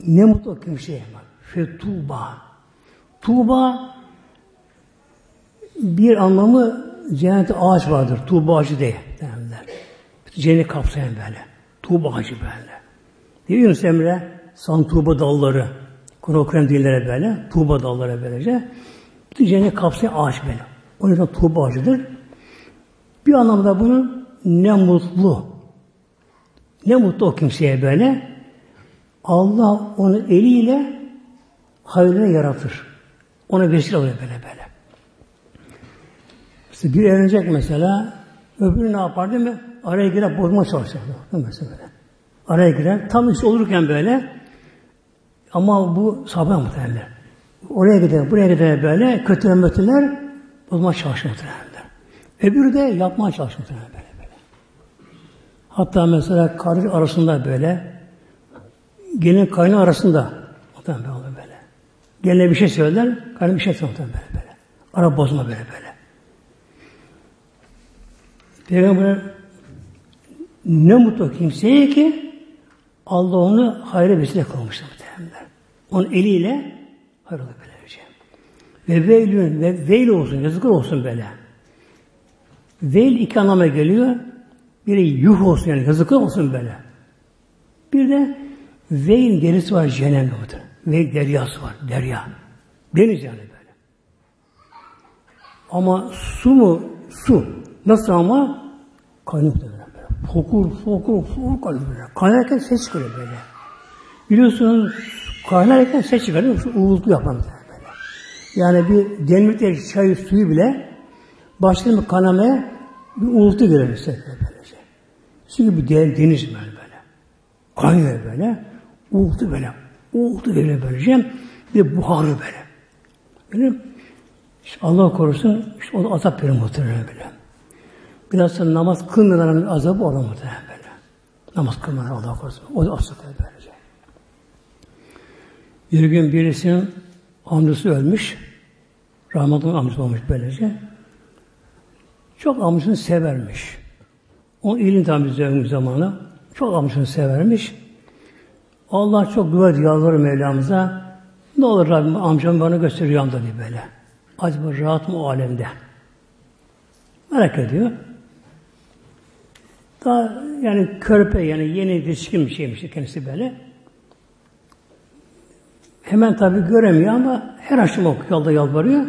Ne mutlu kimseye bak. Fetuba. Tuğba bir anlamı cennette ağaç vardır. Tuğba ağacı diye derler. Cennet kapsayan böyle. Tuğba ağacı böyle. Diyor Yunus Emre san tuğba dalları. Kur'an okuyan dillere böyle. Tuğba dalları böylece. Bütün cennet kapsayan ağaç böyle. O yüzden tuğba ağacıdır. Bir anlamda bunun ne mutlu. Ne mutlu o kimseye böyle. Allah onu eliyle hayrını yaratır. Ona vesile oluyor böyle böyle. İşte bir evlenecek mesela, öbürü ne yapar değil mi? Araya girer, bozma çalışır. Mesela böyle. Araya girer, tam işte olurken böyle, ama bu sabah muhtemelen. Oraya gider, buraya gider böyle, kötüler mötüler, bozma çalışır muhtemelen. Öbürü de yapmaya çalışır muhtemelen böyle böyle. Hatta mesela kardeş arasında böyle, gelin kaynağı arasında, muhtemelen böyle böyle. Geline bir şey söyler, kaynağı bir şey söyler muhtemelen böyle böyle. Ara bozma böyle böyle. Peygamber ne mutlu kimseye ki Allah onu hayra vesile kılmıştır muhtemelen. Onun eliyle hayır olur böylece. Şey. Ve veylün ve veil olsun, yazıklar olsun böyle. Veil iki anlama geliyor. Biri yuh olsun yani yazıklar olsun böyle. Bir de veil derisi var cehennemde muhtemelen. Veil deryası var, derya. Deniz yani böyle. Ama su mu? Su. Nasıl ama? Kaynıyor böyle. Fokur, fokur, fokur kaynıyor böyle. Kaynarken ses çıkıyor böyle. Biliyorsunuz kaynarken ses çıkarıyor. Şu uğultu yapan böyle. Yani bir demlikte çay suyu bile başladı mı kanamaya bir uğultu gelir ses böylece. Çünkü bir deniz böyle böyle. Kaynıyor böyle. Uğultu böyle. Uğultu geliyor böylece. Bir buharı böyle. Böyle işte Allah korusun işte o da azap verir muhtemelen böyle. Biraz sonra namaz kılmadan azabı olur muhtemelen böyle. Namaz kılmadan Allah korusun. O da azap böylece. Bir gün birisinin amcası ölmüş. Rahmetli amcası olmuş böylece. Çok amcasını severmiş. O ilin tabi zamanı. Çok amcasını severmiş. Allah çok dua ediyor Mevlamıza. Ne olur Rabbim amcam bana göster rüyamda diye böyle. Acaba rahat mı o alemde? Merak ediyor. Daha yani körpe yani yeni yetişkin bir şeymiş kendisi böyle. Hemen tabi göremiyor ama her akşam o yolda yalvarıyor.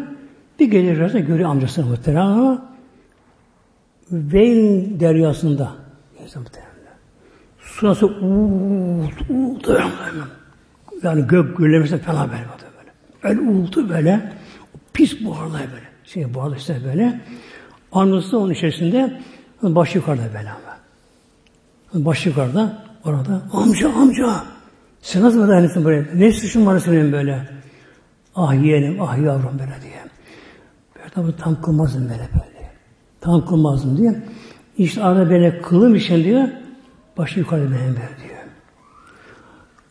Bir gece rüyasında görüyor amcasını muhtemelen ama Veil deryasında muhtemelen. Su nasıl uğultu, uğultu. Yani gök gürlemesi falan böyle. böyle. Öyle uğultu böyle. Pis buharlar böyle. Şey buharlar işte böyle. Anlısı onun içerisinde baş yukarıda böyle ama. Baş yukarıda orada amca amca sen nasıl dayanırsın böyle? Ne suçun var senin böyle? Ah yeğenim, ah yavrum böyle diye. Ben tabi tam kılmazdım böyle böyle. Tam kılmazdım diye. İşte arada böyle kılım için diyor, başı yukarıda benim böyle diyor.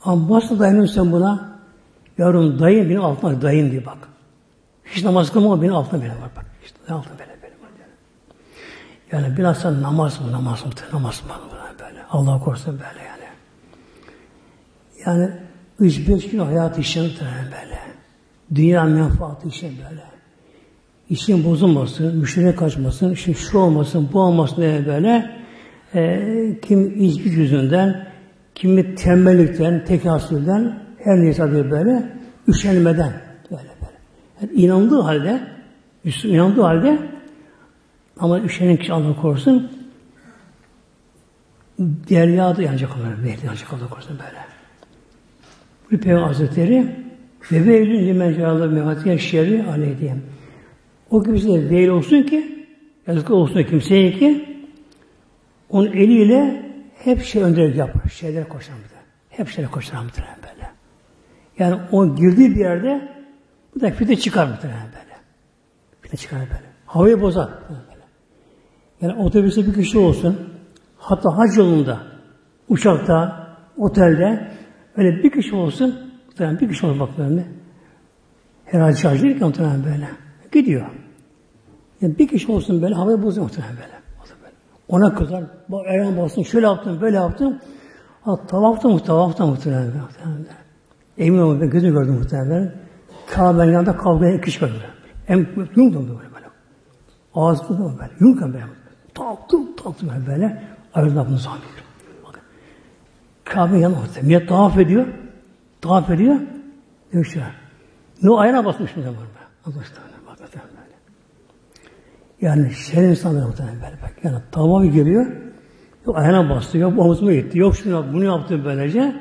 Ama nasıl dayanıyorsun buna? Yavrum dayın benim altına dayın diye bak. Hiç namaz kılma benim altına benim var bak. İşte altına benim benim var. Yani, yani bilhassa namaz mı namaz mı namaz mı böyle. Allah korusun böyle yani. Yani üç beş gün hayat işin böyle. Dünya menfaatı işin böyle. İşin bozulmasın, müşteri kaçmasın, işin şu olmasın, bu olmasın diye böyle. E, kim içki yüzünden, kimi tembellikten, tekasülden, her neyse diye böyle, üşenmeden böyle böyle. Yani inandığı halde, inandığı halde ama üşenen kişi Allah korusun deryada yanacak onlar. Deryada yanacak Allah korusun böyle. Bu Peygamber Hazretleri ve veylün limen ceallı mevatiyen şerri aleyh O kimseye veil olsun ki yazık olsun kimseye ki onun eliyle hep şey önderlik yapar. Şeyler koşar mıdır? Hep şeyler koşar mıdır böyle. Yani o girdiği bir yerde bu da fide çıkar mıdır böyle. Fide çıkar böyle. Havayı bozar. Böyle. Yani otobüste bir kişi olsun, hatta hac yolunda, uçakta, otelde Öyle bir kişi olsun, muhtemelen bir kişi olsun bak. Herhalde şarj değil ki muhtemelen böyle. Gidiyor. Yani bir kişi olsun böyle, havayı bozuyor muhtemelen böyle. Ona kadar, bak Erhan basın, şöyle yaptım, böyle yaptım. Ha, tavafta mı, tavafta muhtemelen. muhtemelen. Emin olun, ben gözüm gördüm muhtemelen. Kabe'nin yanında kavgaya iki kişi gördüm. Hem yumdum böyle böyle. Ağzı böyle, yumdum böyle. Taktım, taktım böyle. Ayrıldım bunu zannediyorum. Kabe yanına orta. Millet tavaf ediyor. Tavaf ediyor. Diyor işte. Ne ayağına basmış mı var Allah bak böyle. Yani şer insanlar muhtemelen böyle bak. Yani tavafı geliyor. Yok ayağına bastı, yok omuzuma gitti, yok şunu yaptı, bunu yaptı böylece.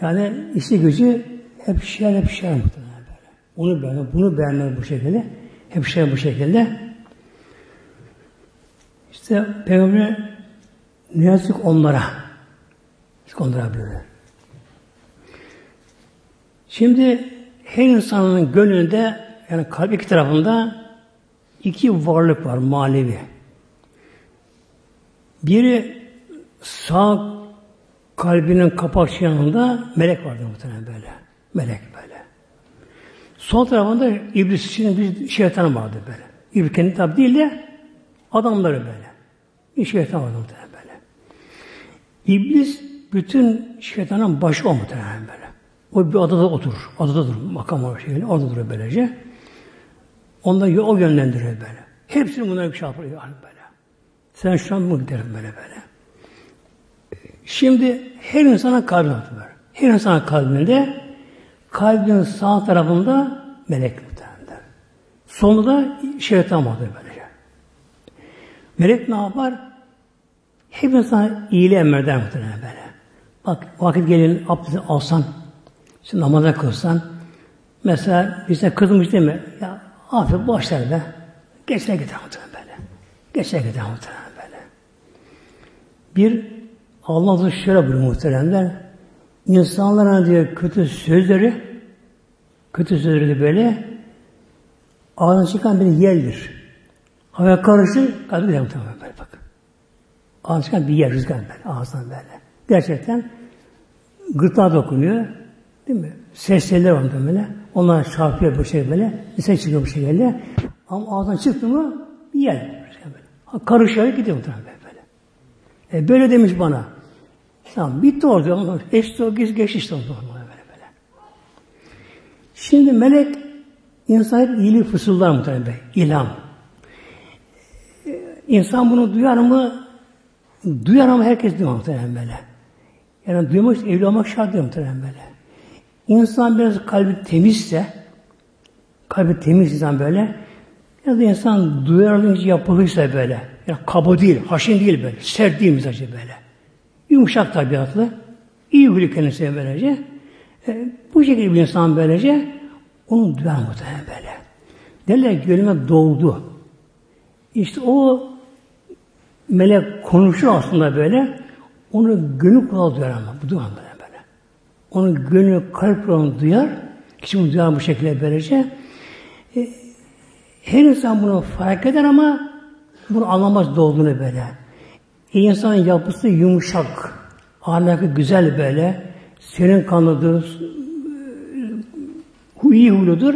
Yani işi gücü hep şer, hep şer muhtemelen böyle. Onu beğenmez, bunu beğenmez bu şekilde. Hep şer bu şekilde. İşte Peygamber ne yazık onlara kondurabilir. Şimdi her insanın gönlünde yani kalp iki tarafında iki varlık var manevi. Biri sağ kalbinin kapak yanında melek vardır muhtemelen böyle. Melek böyle. Sol tarafında iblis için bir şeytan vardı böyle. İblis kendi tabi değil de adamları böyle. Bir şeytan vardı muhtemelen böyle. İblis bütün şeytanın başı o muhtemelen böyle. O bir adada oturur. Adada durur. Makam var şeyle. Orada durur böylece. Ondan o yönlendiriyor böyle. Hepsini bunlara bir şey yapıyor böyle. Sen şu an mı derim böyle böyle. Şimdi her insana kalbi var. Her insana kalbinde kalbin sağ tarafında melek muhtemelen. Sonunda şeytan vardır böylece. Melek ne yapar? Hep insan iyiliği emreder muhtemelen böyle. Bak vakit gelin abdest alsan, işte namaza kılsan, mesela bize kızmış değil mi? Ya hafif başlar be. Geçer gider muhtemelen böyle. Geçer gider muhtemelen böyle. Bir, Allah da şöyle buyuruyor muhteremler. İnsanlara diyor kötü sözleri, kötü sözleri böyle ağzından çıkan bir yerdir. Havaya karışır, kalbi gider muhtemelen böyle bak. Ağzından çıkan bir yer, rüzgar böyle, ağzından böyle. Gerçekten gırtlağa dokunuyor. Değil mi? Sesler var böyle. Onlar çarpıyor bu şey böyle. Ses çıkıyor bu şekilde. Ama ağzından çıktı mı yer. Böyle. Karışarak gidiyor muhtemelen böyle. E böyle demiş bana. Tamam bitti orada. Eşti o geç, geç işte orada. Böyle, böyle. Şimdi melek insan hep fısıldar muhtemelen. İlham. E, insan bunu duyar mı? Duyar ama herkes duyar muhtemelen böyle. Yani duymak evli olmak şart değil muhtemelen böyle. İnsan biraz kalbi temizse, kalbi temiz insan böyle, ya da insan duyarlı yapılırsa böyle, yani kaba değil, haşin değil böyle, sert değil mizacı böyle. Yumuşak tabiatlı. iyi huylu kendisine böylece. E, bu şekilde bir insan böylece onu duyar muhtemelen böyle. Derler gönlüme doldu. İşte o melek konuşur aslında böyle. Onu gönül kulağı duyar ama. Bu duyar böyle. Böyle. Onu gönül kalp kulağı duyar. Kişi bunu duyar bu şekilde böylece. E, her insan bunu fark eder ama bunu anlamaz dolduğunu böyle. İnsanın yapısı yumuşak, ahlakı güzel böyle, senin kanlıdır, iyi huyludur.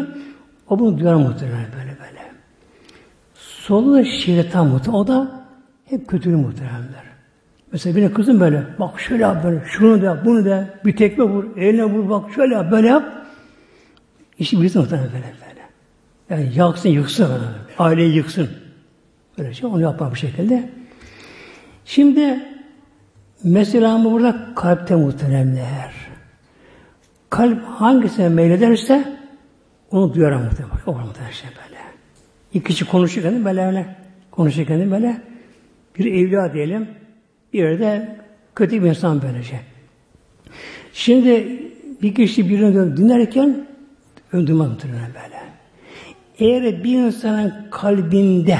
O bunu duyar muhtemelen böyle böyle. Solu da şeytan muhtemelen. O da hep kötülüğü muhtemelenler. Mesela bir kızım böyle, bak şöyle yap böyle, şunu da bunu da, bir tekme vur, eline vur, bak şöyle yap, böyle yap. İşi bilsin muhtemelen böyle böyle. Yani yaksın, yıksın böyle. Aileyi yıksın. Böyle şey, onu yapar bu şekilde. Şimdi mesela burada kalpte muhteremler. Kalp hangisine meylederse onu duyar muhtemelen. O muhtemelen şey böyle. İki kişi konuşurken böyle öyle konuşurken böyle bir evliya diyelim yerde kötü bir insan böylece. Şimdi bir kişi birini dinlerken öldürmez muhtemelen böyle. Eğer bir insanın kalbinde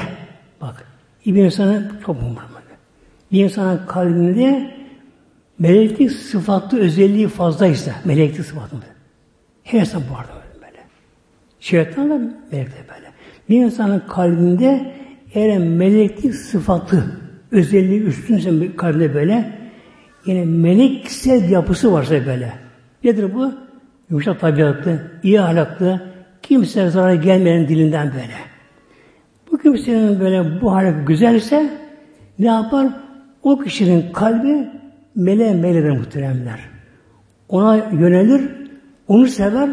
bak bir insanın çok umurumda. Bir insanın kalbinde meleklik sıfatlı özelliği fazlaysa meleklik sıfatlı her insan bu arada böyle. Şeytan da melek de böyle. Bir insanın kalbinde eğer meleklik sıfatı özelliği üstünse kalbinde böyle yine meleksel yapısı varsa böyle. Nedir bu? Yumuşak tabiatlı, iyi ahlaklı, kimseye zarar gelmeyen dilinden böyle. Bu kimsenin böyle bu hali güzelse ne yapar? O kişinin kalbi mele meledir muhteremler. Ona yönelir, onu sever,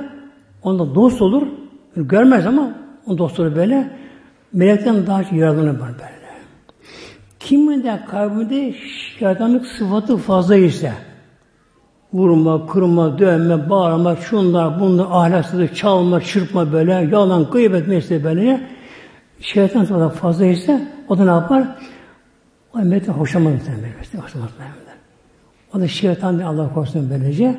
onda dost olur. Görmez ama o dost böyle. Melekten daha çok yararlanır böyle. Kimin de kalbinde şeytanlık sıfatı fazla ise vurma, kırma, dövme, bağırma, şunlar, bunlar, ahlaksızlık, çalma, çırpma böyle, yalan, gıybet mesleği böyle şeytan sıfatı fazla ise o da ne yapar? O emniyete hoşlanmaz muhtemelen. Hoşlanmaz. O da şeytan diye Allah korusun böylece.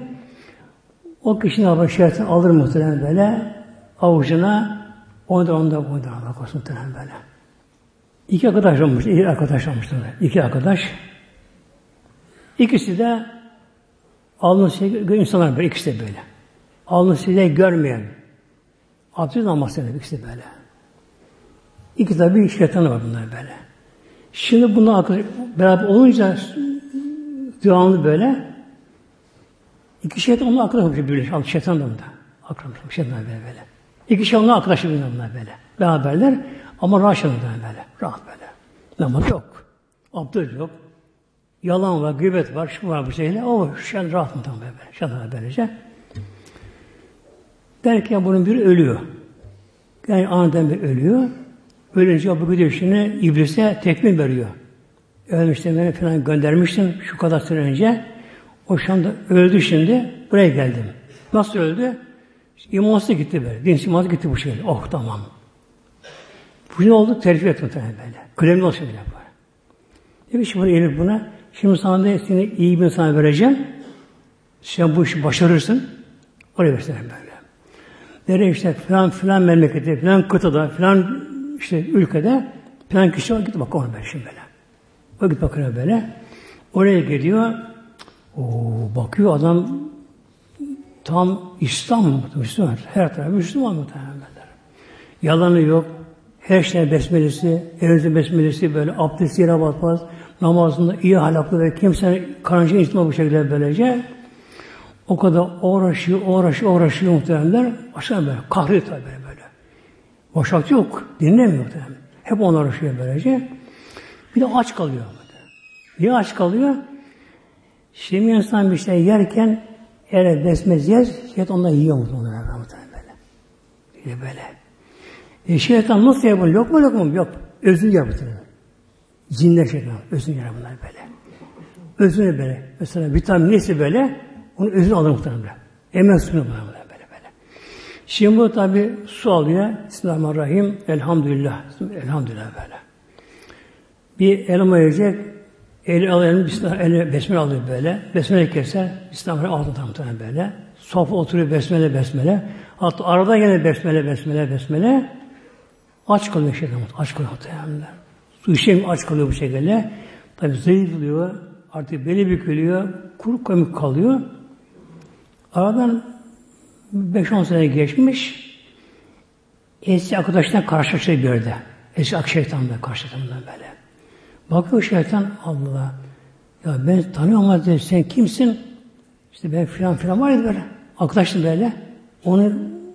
O kişi ne yapar? Şeytan alır muhtemelen böyle avucuna onda onda onda Allah korusun muhtemelen böyle. İki arkadaş olmuş, iki arkadaş olmuşlar. İki arkadaş. İkisi de alnı secde insanlar böyle, ikisi de böyle. Alnı secde görmeyen. Abdest namaz ikisi de böyle. İki tabi şeytanı var bunlar böyle. Şimdi bunlar beraber olunca devamlı böyle iki şeytan onunla arkadaş olmuş böyle. Şeytan da onda. Arkadaş şeytan böyle böyle. İki şey onunla arkadaş bunlar böyle. Beraberler ama rahat böyle. Rahat böyle. Namaz yok. Abdest yok. Yalan var, gıybet var, şu var bu şeyle. O şen rahat mı tam böyle. Şen böylece. Derken bunun biri ölüyor. Yani aniden bir ölüyor. Ölünce bu gidiyor şimdi iblise tekme veriyor. Ölmüştüm beni falan göndermiştim şu kadar süre önce. O şu anda öldü şimdi. Buraya geldim. Nasıl öldü? İmansız gitti böyle. Din imansı gitti bu şekilde. Oh tamam. Bu ne oldu? Tercih etti muhtemelen böyle. Kıdemli olsun bile bu. Demiş şimdi eğilip buna. Şimdi sana da seni iyi bir insana vereceğim. Sen bu işi başarırsın. Oraya versinler böyle. Nereye işte filan filan memleketi, filan kıtada, filan işte ülkede filan kişi var. Git bak ona böyle şimdi böyle. O git bakıyor böyle. Oraya gidiyor. O bakıyor adam tam İslam Müslüman. Her tarafı Müslüman muhtemelen. Yalanı yok. Her şey besmelesi, evde besmelesi böyle abdest yere batmaz. Namazında iyi halaklı ve kimsenin karınca içme bu şekilde böylece. O kadar uğraşıyor, uğraşıyor, uğraşıyor muhtemelenler. Aşağı böyle kahrıyor tabi böyle. Boşalt yok. Dinlemiyor muhtemelen. Hep ona uğraşıyor böylece. Bir de aç kalıyor. Niye aç kalıyor? Şimdi insan bir şey yerken eğer besmez yer, şeytan ondan yiyor muhtemelen. Böyle böyle. E şeytan nasıl yapıyor? Yok mu yok mu? Yok. Özünü yapıyor. Cinler şeytan. Özünü yapıyor bunlar böyle. Özünü böyle. Mesela vitamin neyse böyle, onu özünü alır muhtemelen. Hemen suyunu bana böyle böyle. Şimdi bu tabi su alıyor. Bismillahirrahmanirrahim. Elhamdülillah. Elhamdülillah böyle. Bir elma yiyecek. Eli alıyor, Bismillah, eli besmele alıyor böyle. Besmele keser, Bismillah altı tam böyle. Sofa oturuyor besmele besmele. Hatta arada gene besmele besmele besmele. Aç kalıyor şeytan, aç kalıyor muhtemelen. Su içeyim aç kalıyor bu şekilde. Tabi zayıflıyor, artık beli bükülüyor, kuru komik kalıyor. Aradan 5-10 sene geçmiş, eski arkadaşına karşılaşıyor bir yerde. Eski ak şeytanla karşılaşıyor böyle. Bakıyor şeytan, Allah ya ben tanıyorum ama sen kimsin? İşte ben filan filan var ya böyle. Arkadaşım böyle. Onu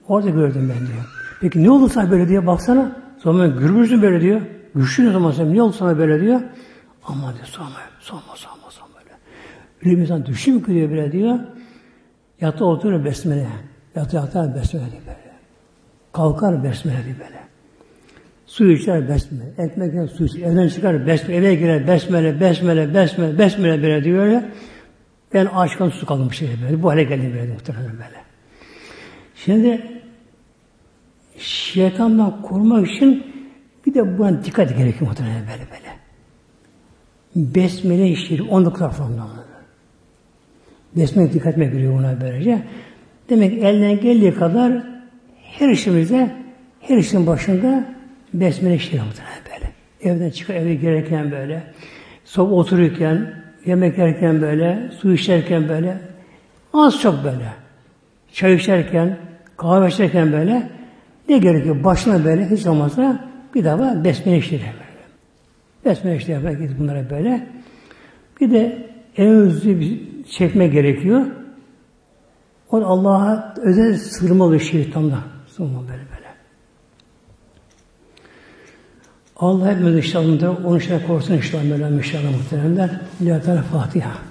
orada gördüm ben diyor. Peki ne oldu sana böyle diyor baksana. Sonra gürbüzün böyle diyor. Güçlü ne zaman sen ne oldu sana böyle diyor. Ama diyor sorma, sorma, sorma, sorma böyle. Öyle bir insan düştü mü diyor böyle diyor. Yatı oturur besmele. Yatı yatar besmele diyor böyle. Kalkar besmele diyor böyle. Su içer besmele. Ekmek yer su içer. Evden çıkar besmele. Eve girer besmele, besmele, besmele, besmele böyle diyor ya. Ben aşkın su kaldım şey böyle. Bu hale geldim böyle muhtemelen böyle. Şimdi şeytandan korumak için bir de buna dikkat gerekiyor muhtemelen böyle böyle. Besmele işleri 19 tarafından. Besmele dikkat etmek gerekiyor buna böylece. Demek elden geldiği kadar her işimizde her işin başında besmele işleri muhtemelen böyle. Evden çıkıp eve girerken böyle, soba otururken, yemek yerken böyle, su içerken böyle, az çok böyle. Çay içerken, kahve içerken böyle ne gerekiyor? Başına böyle hiç olmazsa bir daha besmele işleri böyle. Besmele işleri yapmak bunlara böyle. Bir de en hızlı bir çekme gerekiyor. O Allah'a özel sığınmalı şeytanla. Sığınmalı böyle böyle. Allah hepimiz inşallah onu şey korusun inşallah Mevlam inşallah muhteremler. Lillahi Fatiha.